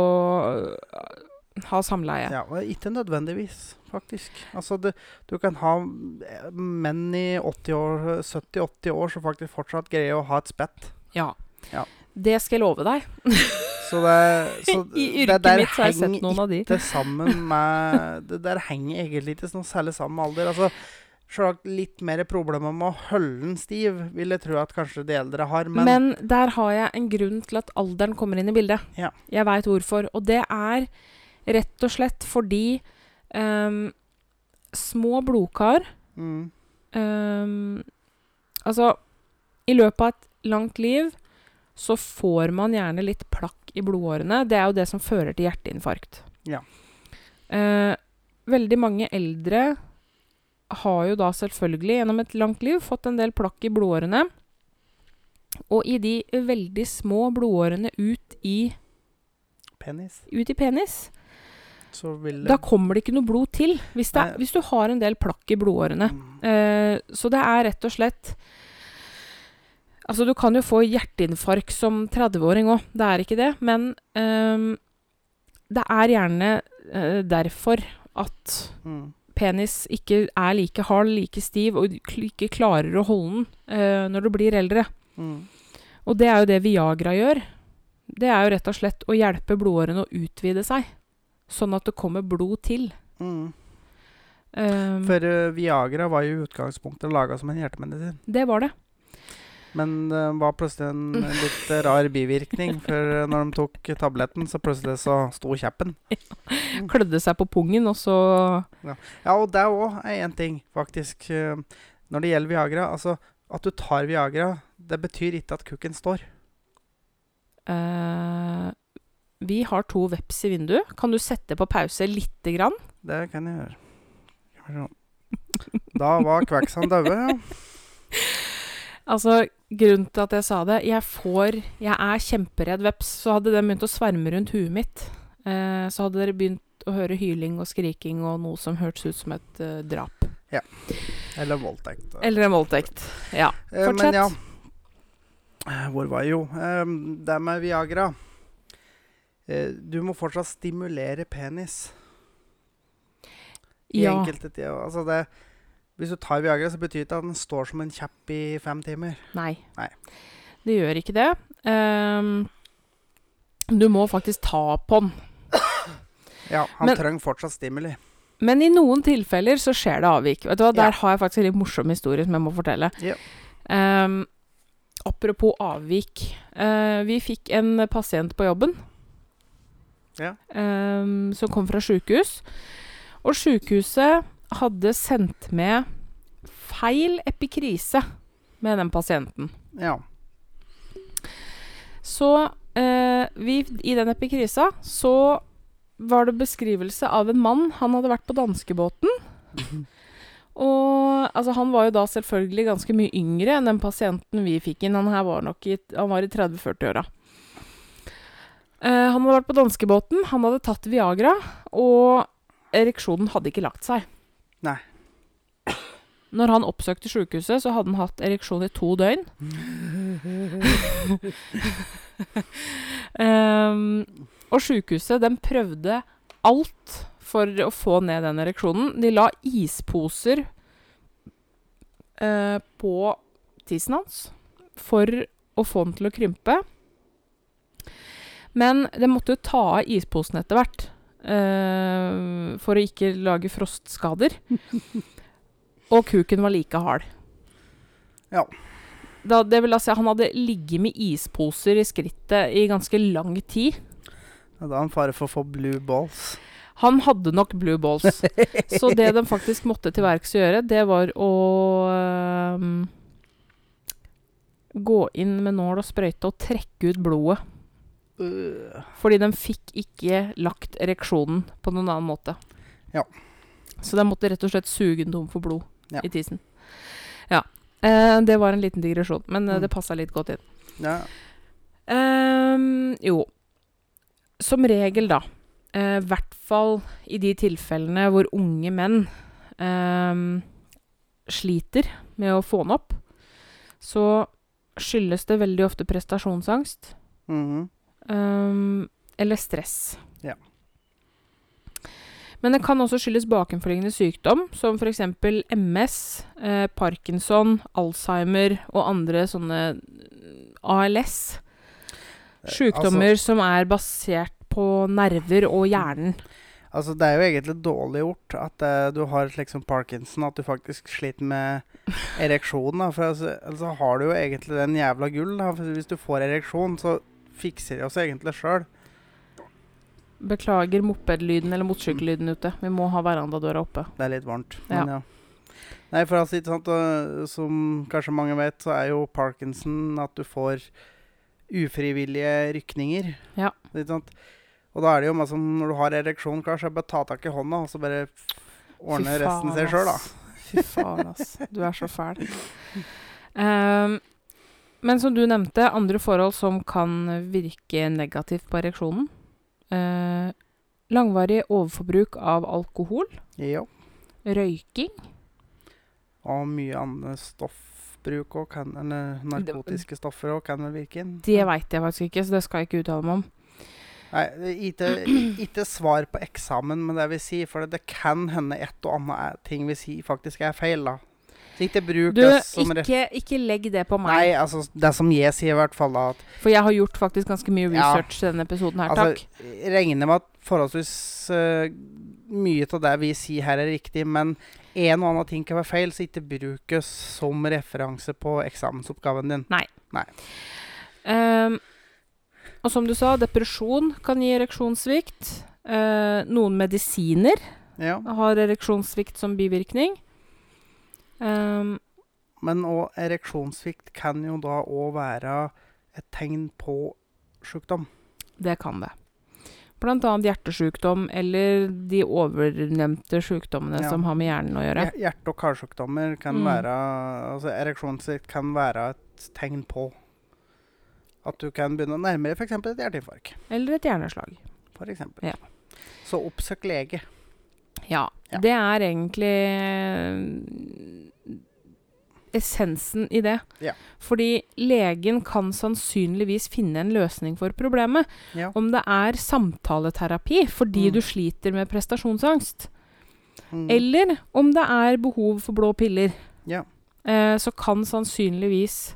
ha samleie. Ja, og ikke nødvendigvis, faktisk. Altså, det, du kan ha eh, menn i 80 år, 70-80 år som faktisk fortsatt greier å ha et spett. Ja. Ja. Det skal jeg love deg. Så det, så I yrket der mitt så har jeg sett noen av de. med Det der henger egentlig ikke noe særlig sammen med alder. Altså, Sjølsagt litt mer problemer med å holde den stiv, vil jeg tro at kanskje de eldre har. Men, Men, der har jeg en grunn til at alderen kommer inn i bildet. Ja. Jeg veit hvorfor. Og det er rett og slett fordi um, små blodkar mm, um, altså, i løpet av et langt liv så får man gjerne litt plakk i blodårene. Det er jo det som fører til hjerteinfarkt. Ja. Uh, veldig mange eldre har jo da selvfølgelig gjennom et langt liv fått en del plakk i blodårene. Og i de veldig små blodårene ut i, penis, ut i penis, så vil da kommer det ikke noe blod til. Hvis, det, er- hvis du har en del plakk i blodårene. Mm, Eh, så det er rett og slett Altså, du kan jo få hjerteinfarkt som 30-åring òg, det er ikke det. Men ehm, det er gjerne eh, derfor at mm, penis ikke er like hard, like stiv, og ikke klarer å holde den eh, når du blir eldre. mm. Og det er jo det Viagra gjør. Det er jo rett og slett å hjelpe blodårene å utvide seg, sånn at det kommer blod til. Mm. Um, For uh, Viagra var jo i utgangspunktet laga som en hjertemedisin. det var det. Men det var plutselig en litt rar bivirkning. For eh, når de tok tabletten, så plutselig så sto kjeppen. Klødde seg på pungen, og så Ja, og det òg er én ting, faktisk. eh, Når det gjelder Viagra. Altså, at du tar Viagra, det betyr ikke at kukken står. Eh, vi har to veps i vinduet. Kan du sette på pause lite grann? Det kan jeg gjøre. Da var kveksene daue, ja. Altså, grunnen til at jeg sa det Jeg får Jeg er kjemperedd veps. Så hadde den begynt å sverme rundt huet mitt, eh, så hadde dere begynt å høre hyling og skriking og noe som hørtes ut som et eh, drap. Eller voldtekt. Eller en voldtekt. Ja. Eh, fortsett. Men ja. Eh, Hvor var jeg jo? Eh, det med Viagra. Eh, du må fortsatt stimulere penis. I ja. enkelte tider. Altså det, hvis du tar Viagra, så betyr det ikke at den står som en kjepp i fem timer. Nei. Nei. Det gjør ikke det. Um, Du må faktisk ta på den. Ja, han Men- trenger fortsatt stimuli. Men i noen tilfeller så skjer det avvik. Vet du hva, Der Ja. har jeg faktisk en litt morsom historie som jeg må fortelle. Ja. Um, apropos avvik. Uh, vi fikk en pasient på jobben Ja. um, som kom fra sjukehus. Og sjukehuset hadde sendt med feil epikrise med den pasienten. Ja. Så uh, vi, i den epikrisa så var det beskrivelse av en mann. Han hadde vært på danskebåten. Og altså, han var jo da selvfølgelig ganske mye yngre enn den pasienten vi fikk inn. Han her var nok i, han var i 30-40-åra. Eh, han hadde vært på danskebåten, han hadde tatt Viagra, og ereksjonen hadde ikke lagt seg. Nei. Når han oppsøkte sjukehuset, så hadde han hatt ereksjon i to døgn. um, og sjukehuset, de prøvde alt for å få ned den ereksjonen. De la isposer uh, på tissen hans for å få den til å krympe. Men de måtte jo ta av isposen etter hvert Uh, for å ikke lage frostskader. Og kuken var like hard. Ja. Da, det vil da at han hadde ligget med isposer i skrittet i ganske lang tid. Da er han fare for å få blue balls. Han hadde nok blue balls. Så det de faktisk måtte til verks gjøre, det var å um, gå inn med nål og sprøyte og trekke ut blodet. Øh. Fordi de fikk ikke lagt ereksjonen på noen annen måte. Ja. Så de måtte rett og slett suge den tom for blod Ja. i tissen. Ja. Eh, det var en liten digresjon, men eh, Mm. det passa litt godt inn. Ja. Ehm, jo. Som regel, da. I hvert fall i de tilfellene hvor unge menn eh, sliter med å få den opp, så skyldes det veldig ofte prestasjonsangst. Mhm. ehm, eller stress. Ja. Men det kan også skyldes bakenforliggende sykdom, som f.eks. MS, eh, Parkinson, Alzheimer og andre sånne ALS. Sykdommer Sykdommer som er basert på nerver og hjernen. Altså, det er jo egentlig dårlig gjort at eh, du har liksom Parkinson, at du faktisk sliter med ereksjon. Da. For altså, altså har du jo egentlig den jævla gull. Da. Hvis du får ereksjon, så fikser det oss egentlig sjøl. Beklager mopedlyden eller motorsykkellyden ute. Vi må ha verandadøra oppe. Det er litt varmt. Men ja. Nei, for altså, ikke sant, og, som kanskje mange vet, så er jo Parkinson at du får ufrivillige rykninger. Ja. Ikke sant? Og da er det jo masse som når du har ereksjon, kanskje bare ta tak i hånda, og så bare ordne Fy resten seg sjøl, da. Fy faen, ass. Du er så fæl. Ehm, men som du nevnte, andre forhold som kan virke negativt på ereksjonen. Eh, langvarig overforbruk av alkohol. Ja. Røyking. Og mye annet stoffbruk og kan Eller narkotiske stoffer òg kan vel virke inn. Det veit jeg faktisk ikke, så det skal jeg ikke uttale meg om. Nei, ikke, ikke svar på eksamen, men det vil si, for det kan hende et og annet ting vi sier faktisk er feil, da. Ikke bruk Du, det som ikke, ikke legg det på meg. Nei, altså, det som jeg sier i hvert fall, da, For jeg har gjort faktisk ganske mye Ja. research til denne episoden her, Altså, takk. regner med at forholdsvis uh, mye av det vi sier her, er riktig, men en og annen ting kan være feil, så ikke brukes som referanse på eksamensoppgaven din. Ehm, og som du sa, depresjon kan gi ereksjonssvikt. Uh, noen medisiner Ja, har ereksjonssvikt som bivirkning. Ehm, Men òg ereksjonssvikt kan jo da òg være et tegn på sjukdom. det kan det. Blant annet hjertesykdom eller de overnevnte sykdommene Ja. som har med hjernen å gjøre. Hjer- Hjerte- og karsykdommer kan Mm. være Altså ereksjonssvikt kan være et tegn på at du kan begynne å nærme deg f.eks. et hjerteinfarkt. Eller et hjerneslag. For eksempel. Ja. Så oppsøk lege. Ja. Ja. Det er egentlig essensen i det. Ja. Fordi legen kan sannsynligvis finne en løsning for problemet. Ja. Om det er samtaleterapi fordi Mm. du sliter med prestasjonsangst, Mm. eller om det er behov for blå piller, Ja. eh, så kan sannsynligvis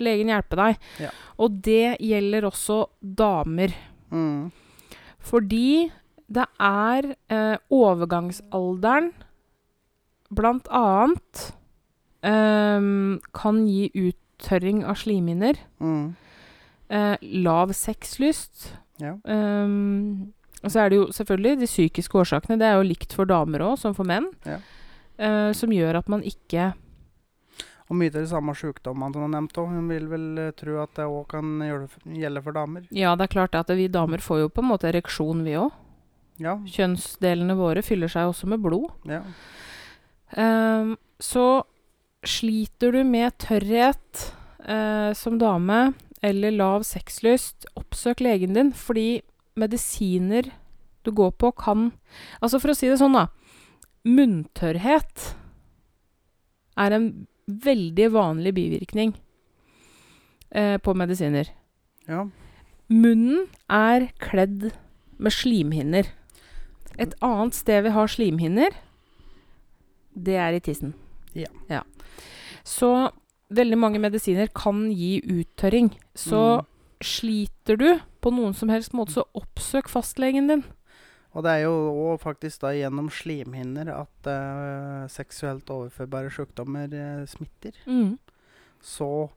legen hjelpe deg. Ja. Og det gjelder også damer. Mm. Fordi det er eh, overgangsalderen blant annet ehm, kan gi uttørring av slimhinner. Mm. Uh, lav sexlyst. Ja. Um, og så er det jo selvfølgelig de psykiske årsakene. Det er jo likt for damer òg som for menn. Ja. Uh, som gjør at man ikke Og mye av de samme sykdommene som du har nevnt òg. Hun vil vel uh, tro at det òg kan gjelde for damer. Ja, det er klart at vi damer får jo på en måte ereksjon, vi òg. Ja. Kjønnsdelene våre fyller seg også med blod. ja. Um, så sliter du med tørrhet eh, som dame eller lav sexlyst, oppsøk legen din, fordi medisiner du går på, kan Altså, for å si det sånn, da. Munntørrhet er en veldig vanlig bivirkning eh, på medisiner. ja. Munnen er kledd med slimhinner. Et annet sted vi har slimhinner, det er i tissen. Ja. Så veldig mange medisiner kan gi uttørring. Så Mm. sliter du på noen som helst måte, så oppsøk fastlegen din. Og det er jo faktisk da gjennom slimhinner at uh, seksuelt overførbare sykdommer uh, smitter. Så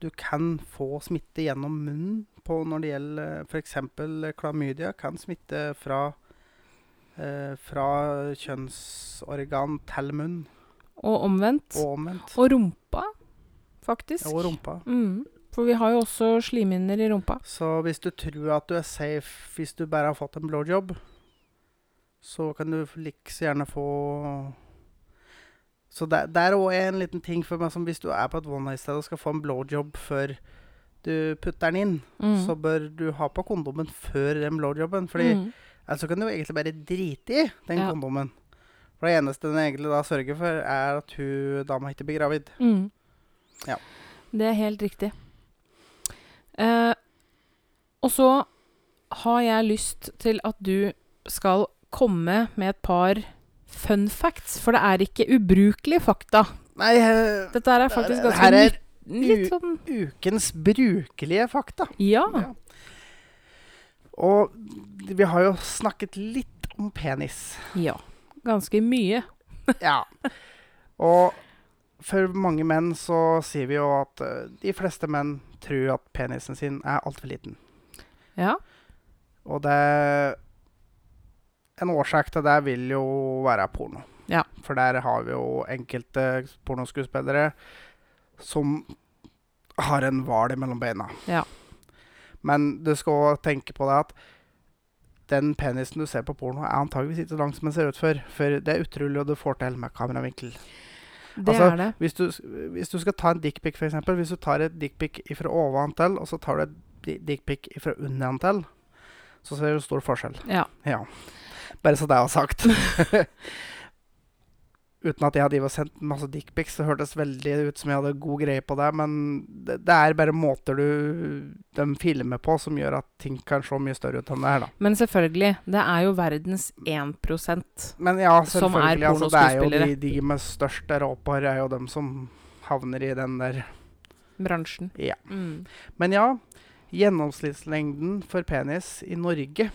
du kan få smitte gjennom munnen på når det gjelder f.eks. klamydia. Kan smitte fra, eh, fra kjønnsorgan til munn, Og omvendt. og omvendt. Og rumpa, faktisk. Og rumpa. Mm. For vi har jo også slimhinner i rumpa. Så hvis du tror at du er safe hvis du bare har fått en blowjob, så kan du like så gjerne få Så der, der også er en liten ting for meg som hvis du er på et one night sted og skal få en blowjob før du putter den inn, Mm. så bør du ha på kondomen før den blowjobben. Fordi Mm. ellers altså kan du jo egentlig bare drite i den Ja. kondomen. For det eneste den egentlig da sørger for, er at hun dama ikke blir gravid. Mm. Ja. Det er helt riktig. Eh, og så har jeg lyst til at du skal komme med et par fun facts, for det er ikke ubrukelige fakta. Nei, uh, Dette er faktisk ganske her er litt sånn ukens brukelige fakta. Ja. Ja. Og vi har jo snakket litt om penis. Ja. Ganske mye. Ja. Og for mange menn så sier vi jo at eh, de fleste menn tror at penisen sin er altfor liten. Ja. Og det En årsak til det vil jo være porno. Ja. For der har vi jo enkelte pornoskuespillere som har en hval mellom beina. Ja. Men du skal også tenke på det at den penisen du ser på porno, er antageligvis ikke så lang som den ser ut for. For det er utrolig hva du får til med kameravinkel. Det Altså, er det. Hvis du, hvis du skal ta en dickpic, f.eks. Hvis du tar et dickpic fra oventil, og så tar du et di- dickpic fra undertil, så ser du stor forskjell. Ja. Ja. Bare så det er sagt. Uten at jeg hadde sendt masse dickpics, så hørtes veldig ut som jeg hadde god greie på det. Men det, det er bare måter du de filmer på som gjør at ting kan se mye større ut enn det her, da. Men selvfølgelig, det er jo verdens 1 Men ja, Som er selvfølgelig. Altså, det er jo de, pornoskuespillere. de med størst råpar er jo dem som havner i den der bransjen. Ja. Mm. Men ja, gjennomsnittslengden for penis i Norge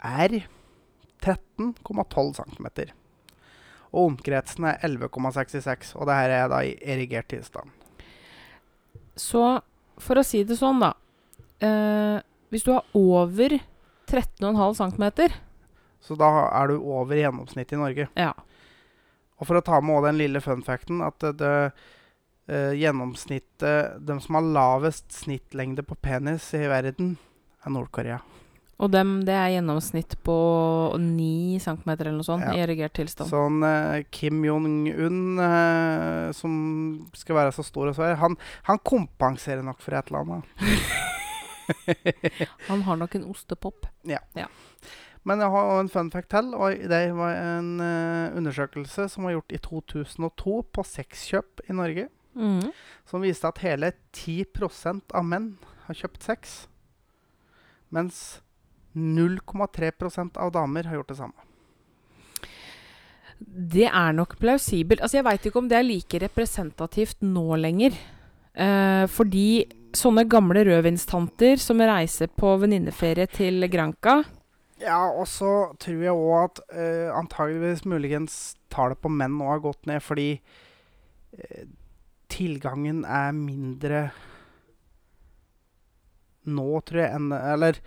er 13,12 cm. Og omkretsen er 11,66, og det her er da i erigert tilstand. Så for å si det sånn, da. Eh, hvis du har over 13,5 cm Så da er du over gjennomsnittet i Norge. Ja. Og for å ta med den lille funfacten at det, det eh, gjennomsnittet De som har lavest snittlengde på penis i verden, er Nord-Korea. Og dem, det er gjennomsnitt på 9 cm eller noe sånt Ja. i erigert tilstand. Sånn eh, Kim Jong-un, eh, som skal være så stor og svær, han, han kompenserer nok for et eller annet. Han har nok en ostepop. Men jeg har en fun fact til. og Det var en eh, undersøkelse som var gjort i 2002 på sexkjøp i Norge. Mm. Som viste at hele 10% av menn har kjøpt sex. Mens 0,3% av damer har gjort det samme. Det er nok plausibelt. Altså, jeg veit ikke om det er like representativt nå lenger. Eh, fordi sånne gamle rødvinstanter som reiser på venninneferie til Granca. Ja, og så tror jeg òg at eh, antageligvis muligens tallet på menn nå har gått ned fordi eh, tilgangen er mindre nå, tror jeg, enn Eller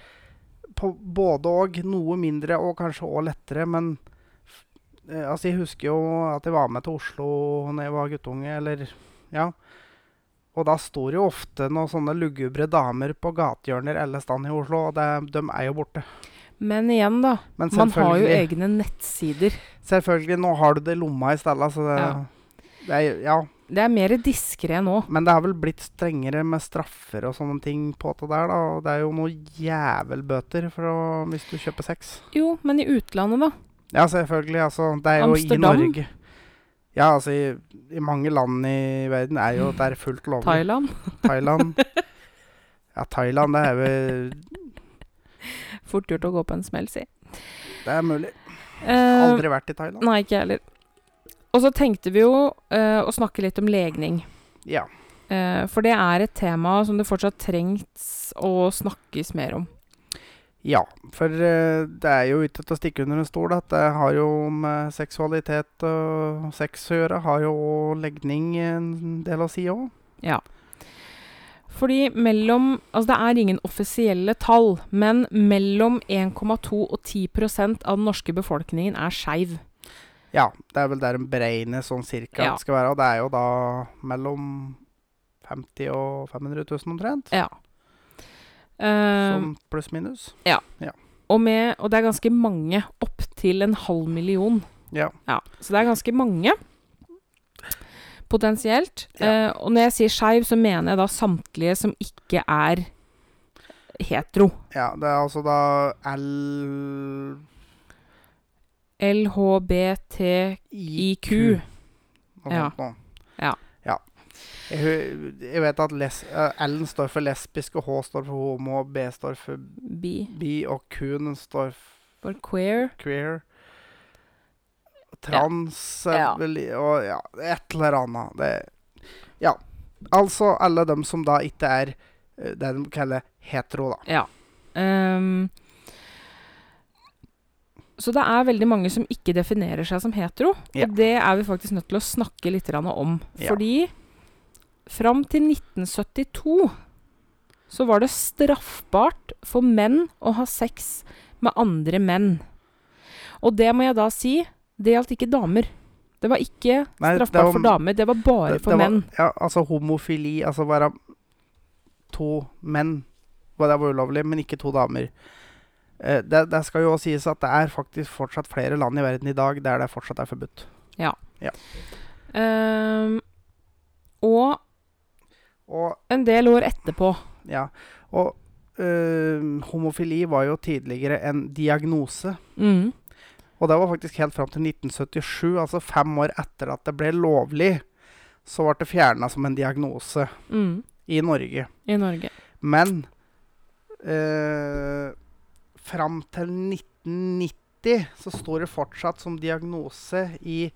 på både og. Noe mindre og kanskje òg lettere, men eh, Altså, jeg husker jo at jeg var med til Oslo da jeg var guttunge, eller Ja. Og da står jo ofte noen sånne lugubre damer på gatehjørner alle steder i Oslo, og det, de er jo borte. Men igjen, da. Men Man har jo egne nettsider. Selvfølgelig, nå har du det i lomma i stedet, så det, Ja. det er, ja. Det er mer diskré nå. Men det har vel blitt strengere med straffer og sånne ting på det der, da. Og det er jo noen jævelbøter for å, hvis du kjøper sex. Jo, men i utlandet, da. Ja, selvfølgelig. Altså, det er jo Amsterdam? i Norge. Ja, altså i, i mange land i verden er jo det er fullt lovlig. Thailand. Thailand. Ja, Thailand, det er jo Fort gjort å gå på en smell, si. Det er mulig. Eh, Aldri vært i Thailand. Nei, ikke jeg heller. Og så tenkte vi jo eh, å snakke litt om legning. Ja. Eh, for det er et tema som det fortsatt trengs å snakkes mer om. Ja, for eh, det er jo ikke til å stikke under en stol at det har jo med seksualitet og sex å gjøre. Har jo legning en del å si òg. Ja. Fordi mellom Altså, det er ingen offisielle tall, men mellom 1,2 og 10 av den norske befolkningen er skeiv. Ja, det er vel der en beregner sånn cirka Ja. det skal være. Og det er jo da mellom 50 og 500 000 omtrent. Ja. Eh, Sånn pluss minus. og, med, og det er ganske mange. Opp til en halv million. Ja. Ja, så det er ganske mange. Potensielt. Ja. Eh, og når jeg sier skeiv, så mener jeg da samtlige som ikke er hetero. ja, det er altså da L... LHBTIQ. Noe Ja. sånt. Ja. ja. Jeg, jeg vet at les, eh, L-en står for lesbisk, og H står for homo, B står for Bi. bi, og Q-en står for For queer. queer. Trans Ja. og ja, et eller annet. Det, ja. Altså alle dem som da ikke er eh, det de kaller hetero, da. Ja. Ehm, så det er veldig mange som ikke definerer seg som hetero. Ja. Og det er vi faktisk nødt til å snakke litt om. Ja. Fordi fram til 1972 så var det straffbart for menn å ha sex med andre menn. Og det må jeg da si, det gjaldt ikke damer. Det var ikke Nei, straffbart var- for damer, det var bare Det- for det var- menn. Ja, altså homofili, altså være to menn. var Det var ulovlig, men ikke to damer. Eh, det, det skal jo også sies at det er faktisk fortsatt flere land i verden i dag der det fortsatt er forbudt. Ehm, og Og en del år etterpå ja, og eh, homofili var jo tidligere en diagnose. mm, Og det var faktisk helt fram til 1977, altså fem år etter at det ble lovlig, så ble det fjerna som en diagnose mm, i Norge. i Norge. Men eh, fram til 1990 så står det fortsatt som diagnose i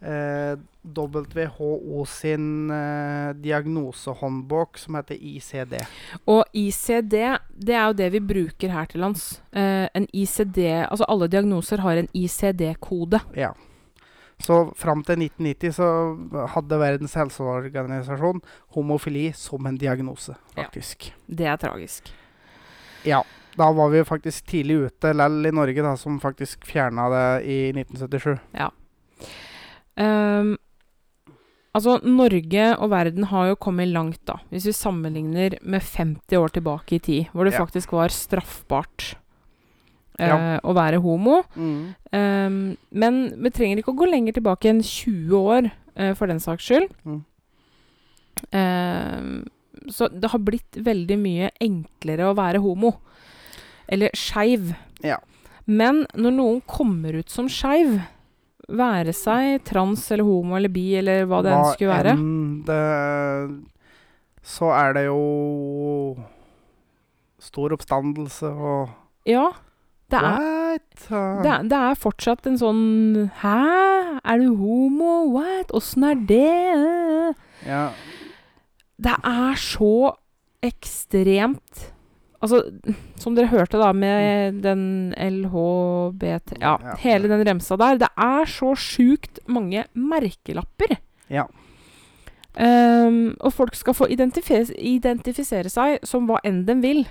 eh, WHO sin eh, diagnosehåndbok som heter ICD. Og ICD, det er jo det vi bruker her til lands. Eh, en ICD Altså alle diagnoser har en ICD-kode. Ja. Så fram til 1990 så hadde Verdens helseorganisasjon homofili som en diagnose, Ja. faktisk. Det er tragisk. Ja. Da var vi faktisk tidlig ute, lell i Norge, da, som faktisk fjerna det i 1977. Ehm, altså, Norge og verden har jo kommet langt, da. Hvis vi sammenligner med 50 år tilbake i tid, hvor det Ja. faktisk var straffbart eh, Ja. å være homo. Mm. Um, men vi trenger ikke å gå lenger tilbake enn 20 år, uh, for den saks skyld. Mm. Ehm, så det har blitt veldig mye enklere å være homo. Eller skeiv. Ja. Men når noen kommer ut som skeiv, være seg trans eller homo eller bi eller hva det enn skulle være enn det, så er det jo stor oppstandelse og Ja. Det er, det, det er fortsatt en sånn Hæ? Er du homo? What? Åssen er det? Ja. Det er så ekstremt Altså, som dere hørte da med den LHBT Ja, hele den remsa der. Det er så sjukt mange merkelapper. Ja. Um, og folk skal få identifisere, identifisere seg som hva enn de vil.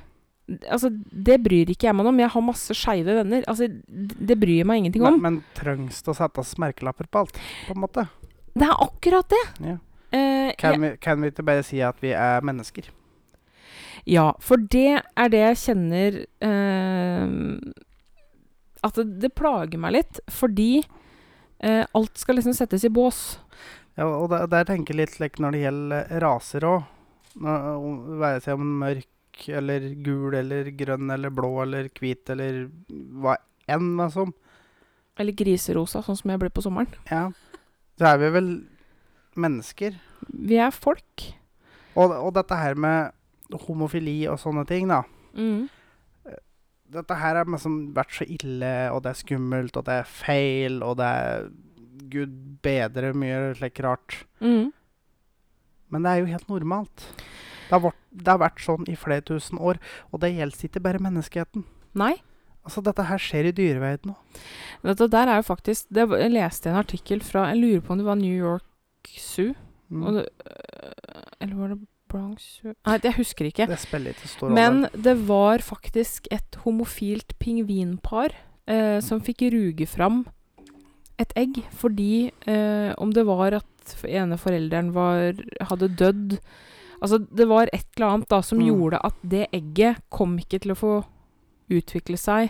Altså, Det bryr ikke jeg meg om. Jeg har masse skeive venner. Altså, Det bryr jeg meg ingenting Men, om. men trengs det å settes merkelapper på alt, på en måte? Det er akkurat det. Ja. Uh, Kan, vi, kan vi ikke bare si at vi er mennesker? Ja, for det er det jeg kjenner eh, At det, det plager meg litt. Fordi eh, alt skal liksom settes i bås. Ja, og der, der tenker jeg litt like, når det gjelder raser òg. Være seg om mørk eller gul eller grønn eller blå eller hvit eller hva enn liksom. Eller griserosa, sånn som jeg ble på sommeren. Ja. Så er vi vel mennesker. Vi er folk. Og, og dette her med homofili og sånne ting, da. Mm. Dette her har liksom vært så ille, og det er skummelt, og det er feil, og det er Gud bedre mye slik rart. Mm. Men det er jo helt normalt. Det har, vært, det har vært sånn i flere tusen år, og det gjelder ikke bare menneskeheten. Nei. Altså, dette her skjer i dyreverdenen òg. Der er jo faktisk det, Jeg leste en artikkel fra Jeg lurer på om det var New York Zoo. Mm. Det, øh, eller var det Bronx Nei, jeg husker ikke. Det spiller ikke stor rolle. Men det var faktisk et homofilt pingvinpar eh, som fikk ruge fram et egg fordi eh, om det var at ene forelderen var, hadde dødd Altså, det var et eller annet da som Mm. gjorde at det egget kom ikke til å få utvikle seg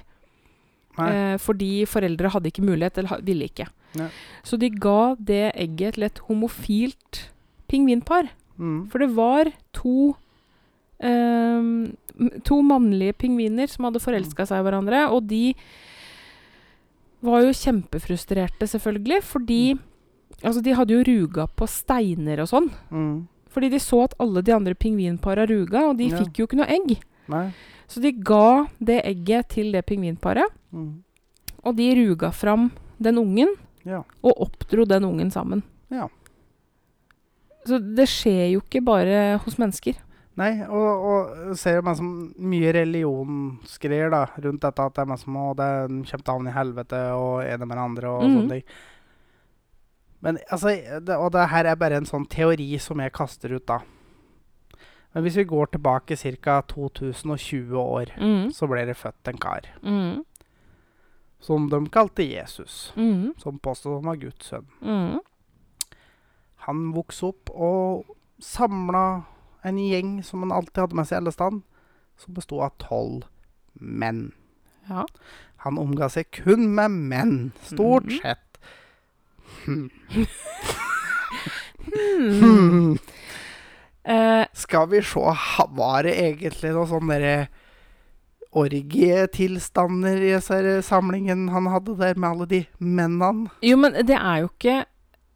eh, fordi foreldre hadde ikke mulighet, eller ville ikke. Ja. Så de ga det egget til et homofilt pingvinpar. Mm. For det var to um, To mannlige pingviner som hadde forelska seg i hverandre, og de var jo kjempefrustrerte, selvfølgelig, fordi Altså, de hadde jo ruga på steiner og sånn. Mm. Fordi de så at alle de andre pingvinpara ruga, og de Ja. fikk jo ikke noe egg. Nei. Så de ga det egget til det pingvinparet, Mm. og de ruga fram den ungen, Ja. og oppdro den ungen sammen. Ja. Så det skjer jo ikke bare hos mennesker. Nei, og, og ser jo som mye religionsgreier da, rundt dette at det er meg som å, det kommer til å havne i helvete og ene med den andre og Mhm. sånne ting. Men altså, det, og det her er bare en sånn teori som jeg kaster ut da. Men hvis vi går tilbake ca. 2020 år, Mm. så ble det født en kar Mm. som de kalte Jesus, Mm. som påstod han var Guds sønn. Han vokste opp og samla en gjeng som han alltid hadde med seg alle stand, som bestod av tolv menn. Ja. Han omga seg kun med menn, stort mm. sett. Hmm. Hmm. Hmm. Eh, Skal vi se, var det egentlig noe sånn derre orgietilstander i samlingen han hadde der med alle de mennene? jo, men det er jo ikke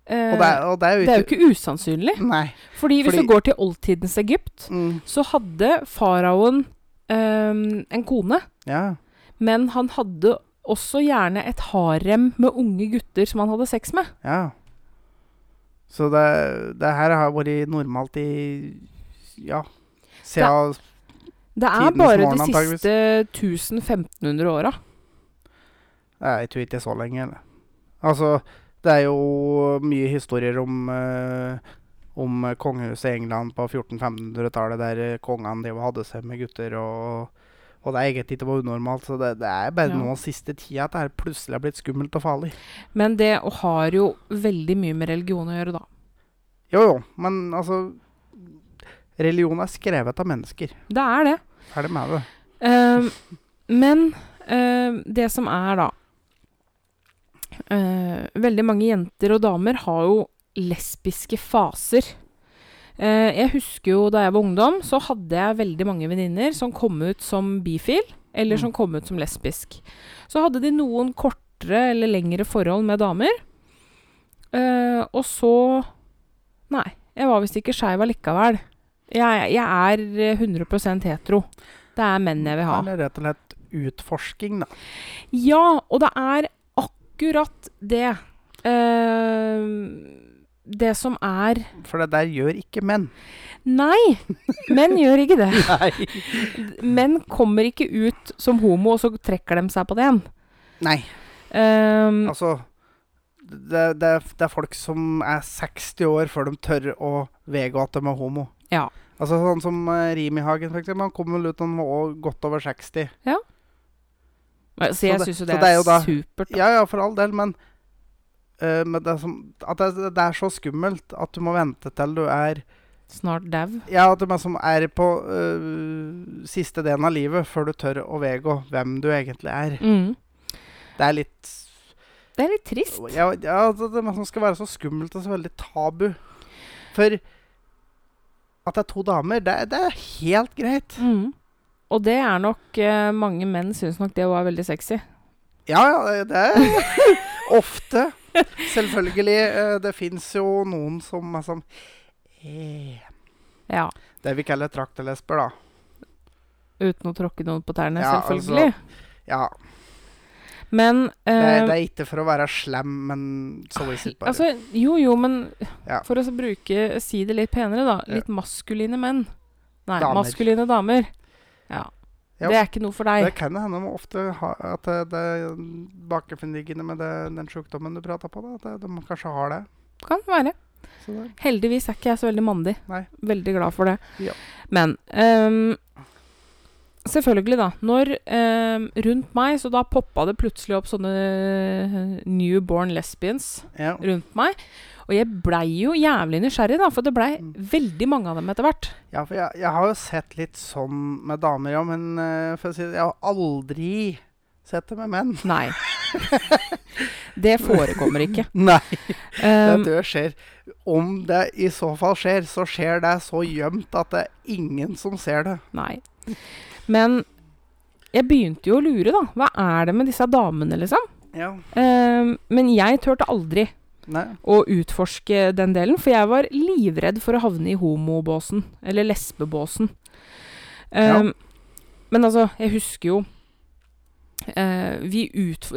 eh, Og det er, og det er jo det er jo ikke usannsynlig. Nei. Fordi hvis Fordi- du går til oldtidens Egypt, Mm, så hadde faraoen um, en kone. ja. Men han hadde også gjerne et harem med unge gutter som han hadde sex med. Ja. Så det, det her har vært normalt i Ja. Siden Det er bare morgen, de siste 1000-1500 åra. Jeg tror ikke det er så lenge. Eller. Altså, det er jo mye historier om eh, om kongehuset i England på 1400-1500-tallet, der kongene de hadde seg med gutter, og, og det egentlig ikke var unormalt. Så det, det er bare Ja. nå siste tida at det plutselig har blitt skummelt og farlig. Men det har jo veldig mye med religion å gjøre, da. Jo jo, men altså Religion er skrevet av mennesker. Det er det. Ferdig med det. Uh, men uh, det som er, da Veldig mange jenter og damer har jo lesbiske faser. Eh, jeg husker jo da jeg var ungdom, så hadde jeg veldig mange venninner som kom ut som bifil, eller Mm. som kom ut som lesbisk. Så hadde de noen kortere eller lengre forhold med damer. Eh, og så Nei, jeg var visst ikke skeiv allikevel. Jeg, jeg er eh, 100% hetero. Det er menn jeg vil ha. Eller rett og slett utforsking, da. Ja, og det er akkurat det. uh, det som er For det der gjør ikke menn. Nei, menn gjør ikke det. Menn kommer ikke ut som homo, og så trekker de seg på det igjen. Nei. Um, Altså det, det, det er folk som er 60 år før de tør å vedgå at de er homo. Ja. Altså Sånn som uh, Rimi-Hagen, for eksempel. Han kom vel ut da han var godt over 60. så jeg syns jo det, det er da- supert. Da. Ja, ja, for all del, men uh, men det er, som, at det, det er så skummelt at du må vente til du er Snart dau. Ja, at du liksom er på uh, siste delen av livet før du tør å vedgå hvem du egentlig er. Mm. Det er litt Det er litt trist. Ja, ja det, det liksom skal være så skummelt og så veldig tabu. For at det er to damer, det, det er helt greit. Mm. Og det er nok eh, Mange menn syns nok det var veldig sexy. Ja, ja, det er ofte. Selvfølgelig. eh, det fins jo noen som er sånn eh, Ja. Det vi kaller traktelesber, da. Uten å tråkke noen på tærne, Ja, selvfølgelig. Ja, Men det, eh, det er ikke for å være slem, men så is it bare. Altså, jo, jo, men Ja. for å bruke Si det litt penere, da. Litt maskuline menn. Nei, Damer. maskuline damer. Ja. Det er ikke noe for deg. det kan hende ofte ha, at det, er bakenforliggende med det, den sjukdommen du prata på. Da, at de kanskje har det. Kan være. Heldigvis er ikke jeg så veldig mandig. Nei. Veldig glad for det. Ja. Men um, selvfølgelig, da. Når um, rundt meg, så da poppa det plutselig opp sånne eh, newborn lesbians ja. rundt meg. Og jeg blei jo jævlig nysgjerrig, da, for det blei Mm. veldig mange av dem etter hvert. ja, for jeg, jeg har jo sett litt sånn med damer, ja, men uh, for å si det, jeg har aldri sett det med menn. Nei. det forekommer ikke. Nei, Det dør skjer. Om det i så fall skjer, så skjer det så gjemt at det er ingen som ser det. nei. Men jeg begynte jo å lure, da. Hva er det med disse damene, liksom? Ja. Ehm, men jeg turte aldri Nei. å utforske den delen, for jeg var livredd for å havne i homobåsen, eller lesbebåsen. Ehm, Men altså, jeg husker jo uh, vi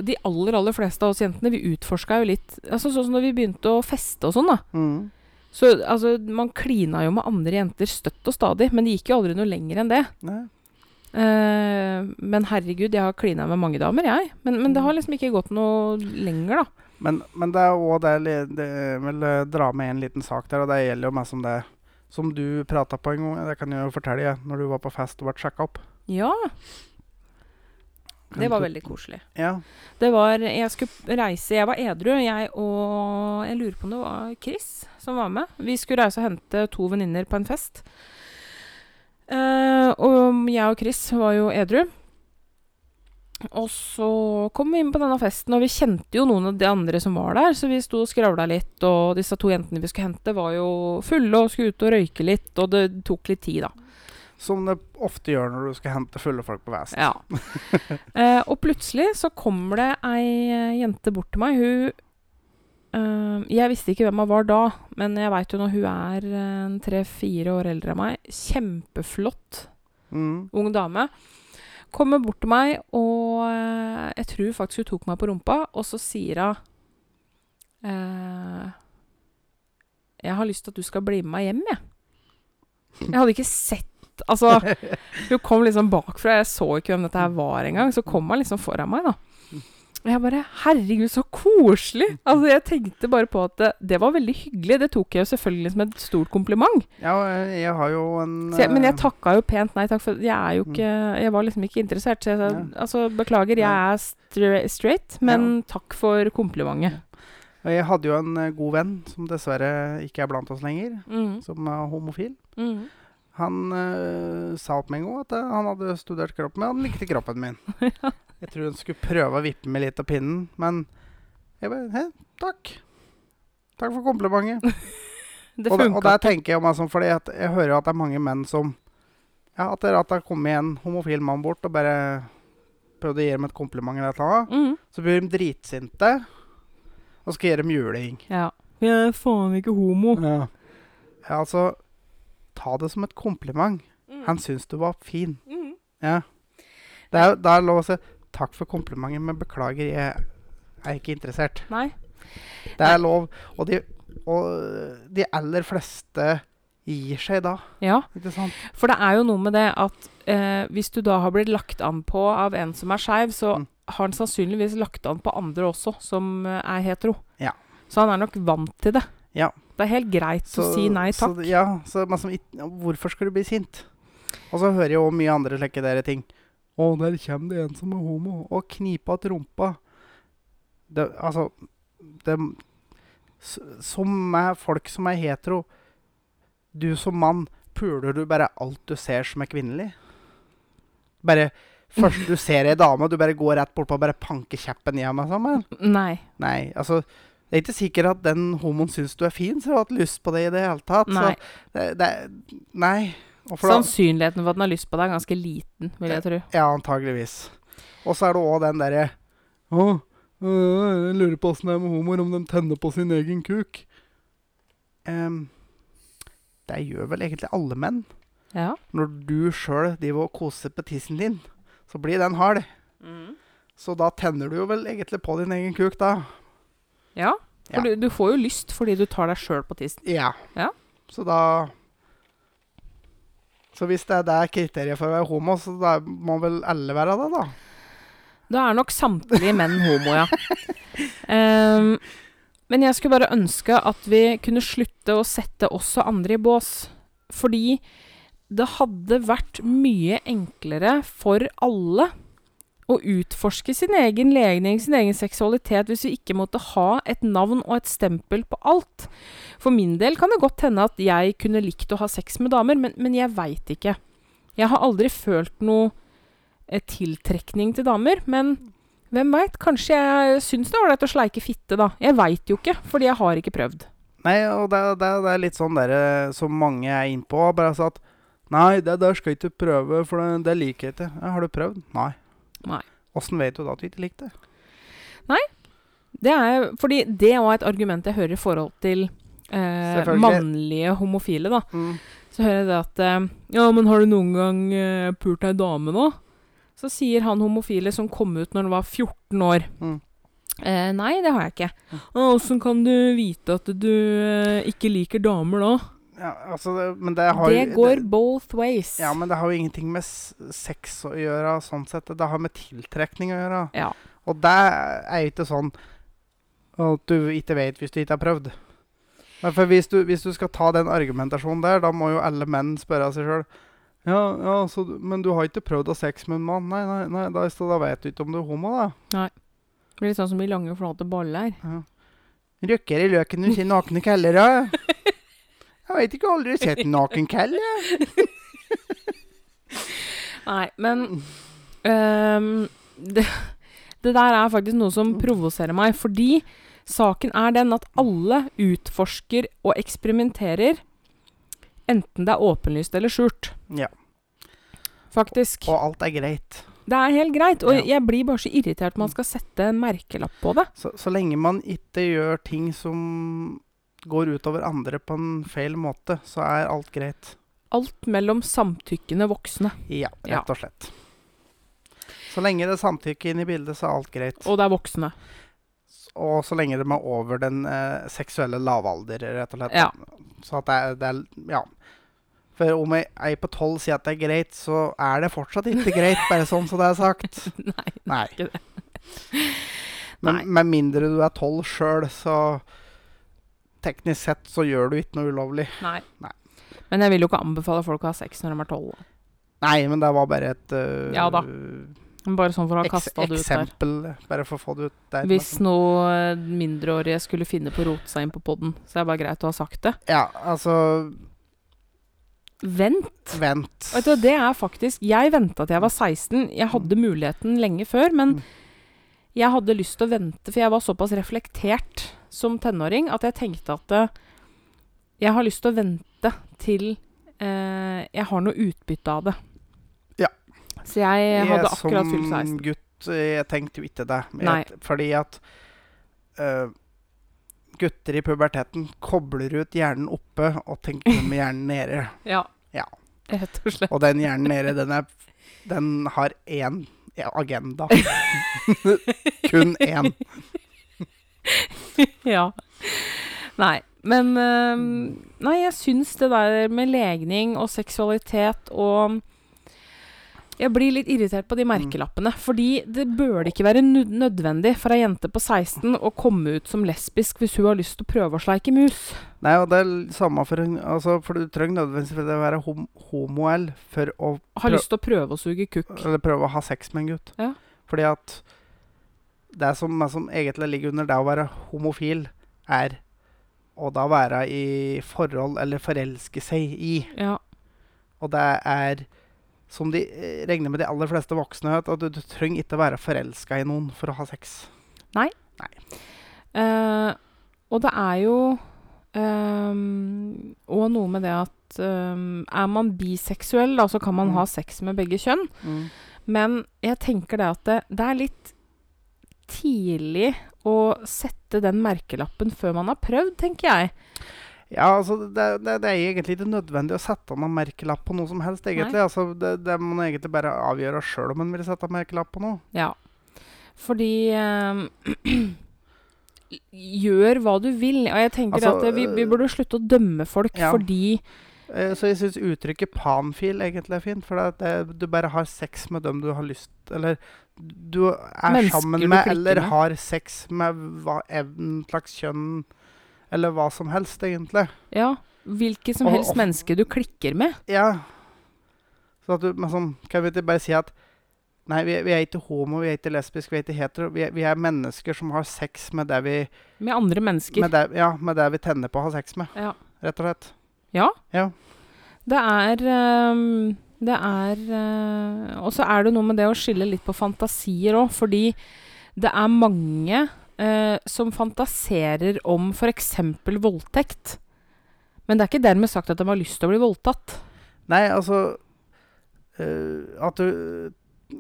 De aller, aller fleste av oss jentene, vi utforska jo litt altså Sånn som når vi begynte å feste og sånn, da. Mm. Så altså, man klina jo med andre jenter støtt og stadig, men det gikk jo aldri noe lenger enn det. Nei. Eh, men herregud, jeg har klina med mange damer, jeg. Men, men det har liksom ikke gått noe lenger, da. Men, men det er òg det, det jeg vil eh, dra med en liten sak der, og det gjelder jo meg som det som du prata på en gang. Det kan jeg jo fortelle jeg, når du var på fest og ble sjekka opp. Ja. Det var veldig koselig. Ja. Det var Jeg skulle reise Jeg var edru, jeg og Jeg lurer på om det var Chris som var med. Vi skulle reise og hente to venninner på en fest. Uh, og jeg og Chris var jo edru. Og så kom vi inn på denne festen, og vi kjente jo noen av de andre som var der, så vi sto og skravla litt, og disse to jentene vi skulle hente, var jo fulle og skulle ut og røyke litt, og det tok litt tid, da. Som det ofte gjør når du skal hente fulle folk på fest. Ja. eh, og plutselig så kommer det ei eh, jente bort til meg. Hun eh, Jeg visste ikke hvem hun var da, men jeg veit jo når hun er eh, tre-fire år eldre enn meg. Kjempeflott Mm. ung dame. Kommer bort til meg, og eh, jeg tror faktisk hun tok meg på rumpa, og så sier hun eh, Jeg har lyst til at du skal bli med meg hjem, jeg. Jeg hadde ikke sett Altså, hun kom liksom bakfra, jeg så ikke hvem dette her var engang. Så kom hun liksom foran meg, da. Og jeg bare Herregud, så koselig! Altså, jeg tenkte bare på at det, det var veldig hyggelig. Det tok jeg jo selvfølgelig som et stort kompliment. Ja, jeg, jeg har jo en jeg, men jeg eh, takka jo pent nei takk, for jeg er jo ikke Jeg var liksom ikke interessert. Så jeg sa Ja. altså, beklager, jeg er stra straight, men takk for komplimentet. Jeg hadde jo en eh, god venn som dessverre ikke er blant oss lenger, Mm. som er homofil. Mm. Han eh, sa opp med en gang at eh, han hadde studert kroppen min, han likte kroppen min. Jeg tror han skulle prøve å vippe meg litt av pinnen, men jeg bare Hei, takk. Takk for komplimentet. Det og, og der tenker jeg meg sånn, fordi at jeg hører at det er mange menn som Ja, at det, at det har kommet en homofil mann bort og bare prøvd å gi dem et kompliment eller annet. Mm. Så blir de dritsinte og skal gjøre dem juling. Ja. Jeg er faen ikke homo. Ja. ja, altså Ta det som et kompliment. Mm. Han syns du var fin. Mm. Ja. Det er, det er lov å si takk for komplimentet, men beklager, jeg er ikke interessert. Nei. Det er lov. Og de, og de aller fleste gir seg da. Ja, for det er jo noe med det at eh, hvis du da har blitt lagt an på av en som er skeiv, så Mm. har han sannsynligvis lagt an på andre også som eh, er hetero. Ja. Så han er nok vant til det. Ja. Det er helt greit å si nei takk. Så, ja, så, som, hvorfor skal du bli sint? Og så hører jeg jo mye andre slike dere ting. Å, der kommer det en som er homo, og knipa til rumpa. Det, altså det, Som er folk som er hetero Du som mann, puler du bare alt du ser som er kvinnelig? Bare Først du ser ei dame, du bare går rett bortpå og bare panker kjeppen i henne? Nei. Nei, altså Det er ikke sikkert at den homoen syns du er fin, så har hatt lyst på det i det hele tatt. nei. Så det, det, nei. Sannsynligheten for at den har lyst på deg, er ganske liten, vil jeg tro. ja, antageligvis. Og så er det òg den derre Å, øh, jeg lurer på åssen det er med homoer, om de tenner på sin egen kuk. Um, det gjør vel egentlig alle menn. Ja. Når du sjøl driver og koser på tissen din, så blir den hard. Så da tenner du jo vel egentlig på din egen kuk, da. Ja. For Ja. du, du får jo lyst fordi du tar deg sjøl på tissen. Ja. Ja. Så da Så hvis det er kriteriet for å være homo, så da må vel alle være det, da? Da er nok samtlige menn homo, ja. um, men jeg skulle bare ønske at vi kunne slutte å sette også andre i bås. Fordi det hadde vært mye enklere for alle å utforske sin egen legning, sin egen seksualitet, hvis vi ikke måtte ha et navn og et stempel på alt. For min del kan det godt hende at jeg kunne likt å ha sex med damer, men, men jeg veit ikke. Jeg har aldri følt noe eh, tiltrekning til damer, men hvem veit? Kanskje jeg syns det er ålreit å sleike fitte, da. Jeg veit jo ikke, fordi jeg har ikke prøvd. Nei, og det, det, det er litt sånn der, som mange er innpå. Bare så at Nei, det der skal jeg ikke prøve, for det, det liker jeg ikke. Har du prøvd? Nei. Nei. Åssen vet du da at du ikke likte det? Det er fordi det er et argument jeg hører i forhold til eh, mannlige homofile, da. Mm. Så hører jeg det at eh, Ja, men har du noen gang eh, pult ei dame nå? Så sier han homofile som kom ut når han var 14 år. Mm. Eh, nei, det har jeg ikke. Mm. Åssen kan du vite at du eh, ikke liker damer da? Ja, altså, det, men det har det går det, both ways. Ja, men det har jo ingenting med sex å gjøre, sånn sett. Det har med tiltrekning å gjøre. Ja. Og det er jo ikke sånn at du ikke vet hvis du ikke har prøvd. Men for hvis du, hvis du skal ta den argumentasjonen der, da må jo alle menn spørre seg sjøl ja, ja, så, men du har ikke prøvd å ha sex med en mann? Nei, nei, nei da, da vet du ikke om du er homo, da. Det blir litt sånn som i lange, flate baller. Røkker i løken du sier nakne keller, da? Jeg veit ikke, aldri sett en naken kell, jeg. Nei, men um, det, det der er faktisk noe som provoserer meg, fordi saken er den at alle utforsker og eksperimenterer, enten det er åpenlyst eller skjult. Ja. Faktisk. Og alt er greit. Det er helt greit, og Ja. jeg blir bare så irritert man skal sette en merkelapp på det. Så, så lenge man ikke gjør ting som går utover andre på en feil måte, så er alt greit. Alt mellom samtykkende voksne. Ja, rett og slett. Så lenge det er samtykke inne i bildet, så er alt greit. Og det er voksne. Og så lenge de er over den eh, seksuelle lavalder, rett og slett. Ja. Så at det er, det er Ja. For om ei, ei på tolv sier at det er greit, så er det fortsatt ikke greit, bare sånn som det er sagt. Nei. det Nei. ikke det. Men med mindre du er tolv sjøl, så teknisk sett så gjør du ikke noe ulovlig. Nei. Nei. Men jeg vil jo ikke anbefale folk å ha sex når de er tolv. Nei, men det var bare et uh, Ja da. Bare sånn for å ha kasta det ut der. eksempel. Bare for å få det ut der. Hvis noe mindreårige skulle finne på å rote seg inn på poden, så er det bare greit å ha sagt det. Ja, altså Vent! Vent. Vet du, det er faktisk Jeg venta til jeg var 16. Jeg hadde muligheten lenge før, men Mm. jeg hadde lyst til å vente, for jeg var såpass reflektert som tenåring at jeg tenkte at uh, jeg har lyst til å vente til uh, jeg har noe utbytte av det. Ja. Så jeg hadde akkurat fylt som gutt eh, jeg tenkte jo ikke det. Jeg, fordi at gutter i puberteten kobler ut hjernen oppe og tenker med hjernen nede. Ja. Ja. Rett og slett. Og den hjernen nede, den, er, den har én agenda. Kun én. Ja. Nei. Men eh, Nei, jeg syns det der med legning og seksualitet og Jeg blir litt irritert på de merkelappene. Fordi det bør ikke være nødvendig for ei jente på 16 å komme ut som lesbisk hvis hun har lyst til å prøve å sleike mus. Nei, og det er samme for altså, For du trenger nødvendigvis for det å være hom homoell for å Ha lyst til å prøve å suge kukk. Eller prøve å ha sex med en gutt. Ja. Fordi at det som, som egentlig ligger under det å være homofil, er å da være i forhold eller forelske seg i. Ja. Og det er, som de eh, regner med de aller fleste voksne, at du, du trenger ikke være forelska i noen for å ha sex. Nei. Nei. Uh, og det er jo òg noe med det at um, er man biseksuell, da, så kan man Mm. ha sex med begge kjønn. Men jeg tenker det at det, det er litt tidlig å sette den merkelappen før man har prøvd, tenker jeg. Ja, altså, det, det, det er egentlig ikke nødvendig å sette noen merkelapp på noe som helst, egentlig. Altså, det, det må man egentlig bare avgjøre sjøl om man vil sette merkelapp på noe. Ja. Fordi ehm, Gjør hva du vil. Og jeg tenker Altså, at vi, vi burde slutte å dømme folk ja. fordi Eh, Så jeg syns uttrykket panfil egentlig er fint. For det, du bare har sex med dem du har lyst Eller du er Mennesker sammen med, eller med. har sex med hva enn slags kjønn Eller hva som helst, egentlig. Ja, hvilket som Og- helst menneske du klikker med. Ja. Så at du sånn, Kan vi ikke bare si at Nei, vi, vi er ikke homo, vi er ikke lesbisk, vi er ikke hetero. Vi vi er mennesker som har sex med det vi Med andre mennesker. med det, Ja, med det vi tenner på å ha sex med, Ja. rett og slett. Ja. Ja. Det er ehm, Det er eh, Og så er det noe med det å skille litt på fantasier òg, fordi det er mange eh, som fantaserer om f.eks. voldtekt. Men det er ikke dermed sagt at de har lyst til å bli voldtatt. Nei, altså eh, At du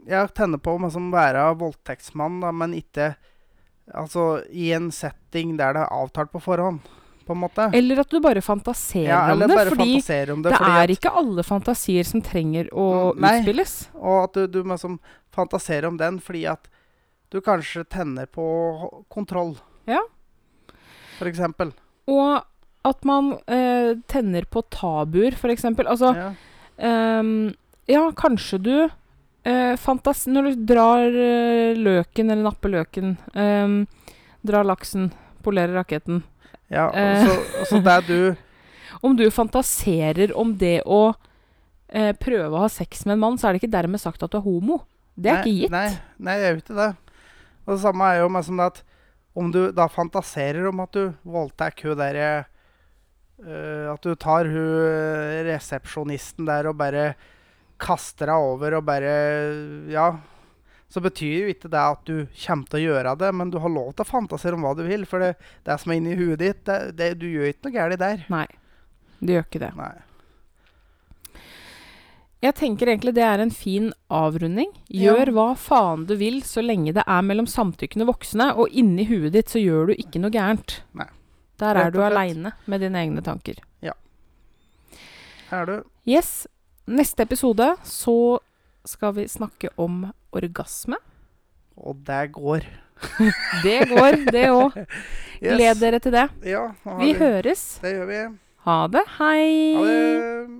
Jeg tenner på å liksom være voldtektsmann, da, men ikke Altså i en setting der det er avtalt på forhånd, på en måte. Eller at du bare fantaserer ja, om det. bare Fordi fantasere om det. det fordi er at, ikke alle fantasier som trenger å Mm, nei. utspilles. Og at du, du liksom fantaserer om den fordi at du kanskje tenner på kontroll. Ja. For eksempel. Og at man eh, tenner på tabuer, f.eks. Altså Ja. Ehm, ja, kanskje du eh, fantas Når du drar eh, løken, eller napper løken, ehm, drar laksen, polerer raketten ja Eh. og så, og så det du Om du fantaserer om det å eh, prøve å ha sex med en mann, så er det ikke dermed sagt at du er homo. Det er nei, ikke gitt. Nei, nei, jeg vet ikke det. Og det samme er jo med som det at om du da fantaserer om at du voldtar hun derre uh, At du tar hun eh, resepsjonisten der og bare kaster deg over og bare Ja. Så betyr jo ikke det at du kommer til å gjøre det, men du har lov til å fantasere om hva du vil. For det, det som er inni huet ditt, det, det, du gjør ikke noe galt der. Nei, du gjør ikke det. Nei. Jeg tenker egentlig det er en fin avrunding. Ja. Gjør hva faen du vil så lenge det er mellom samtykkende voksne, og inni huet ditt så gjør du ikke noe gærent. Nei. Der er du aleine med dine egne tanker. Her er du. Yes. Neste episode så skal vi snakke om orgasme. Og det går. Det går, det òg. Yes. Gled dere til det. Ja, vi Vi høres. Det gjør vi. Ha det. Hei. Ha det.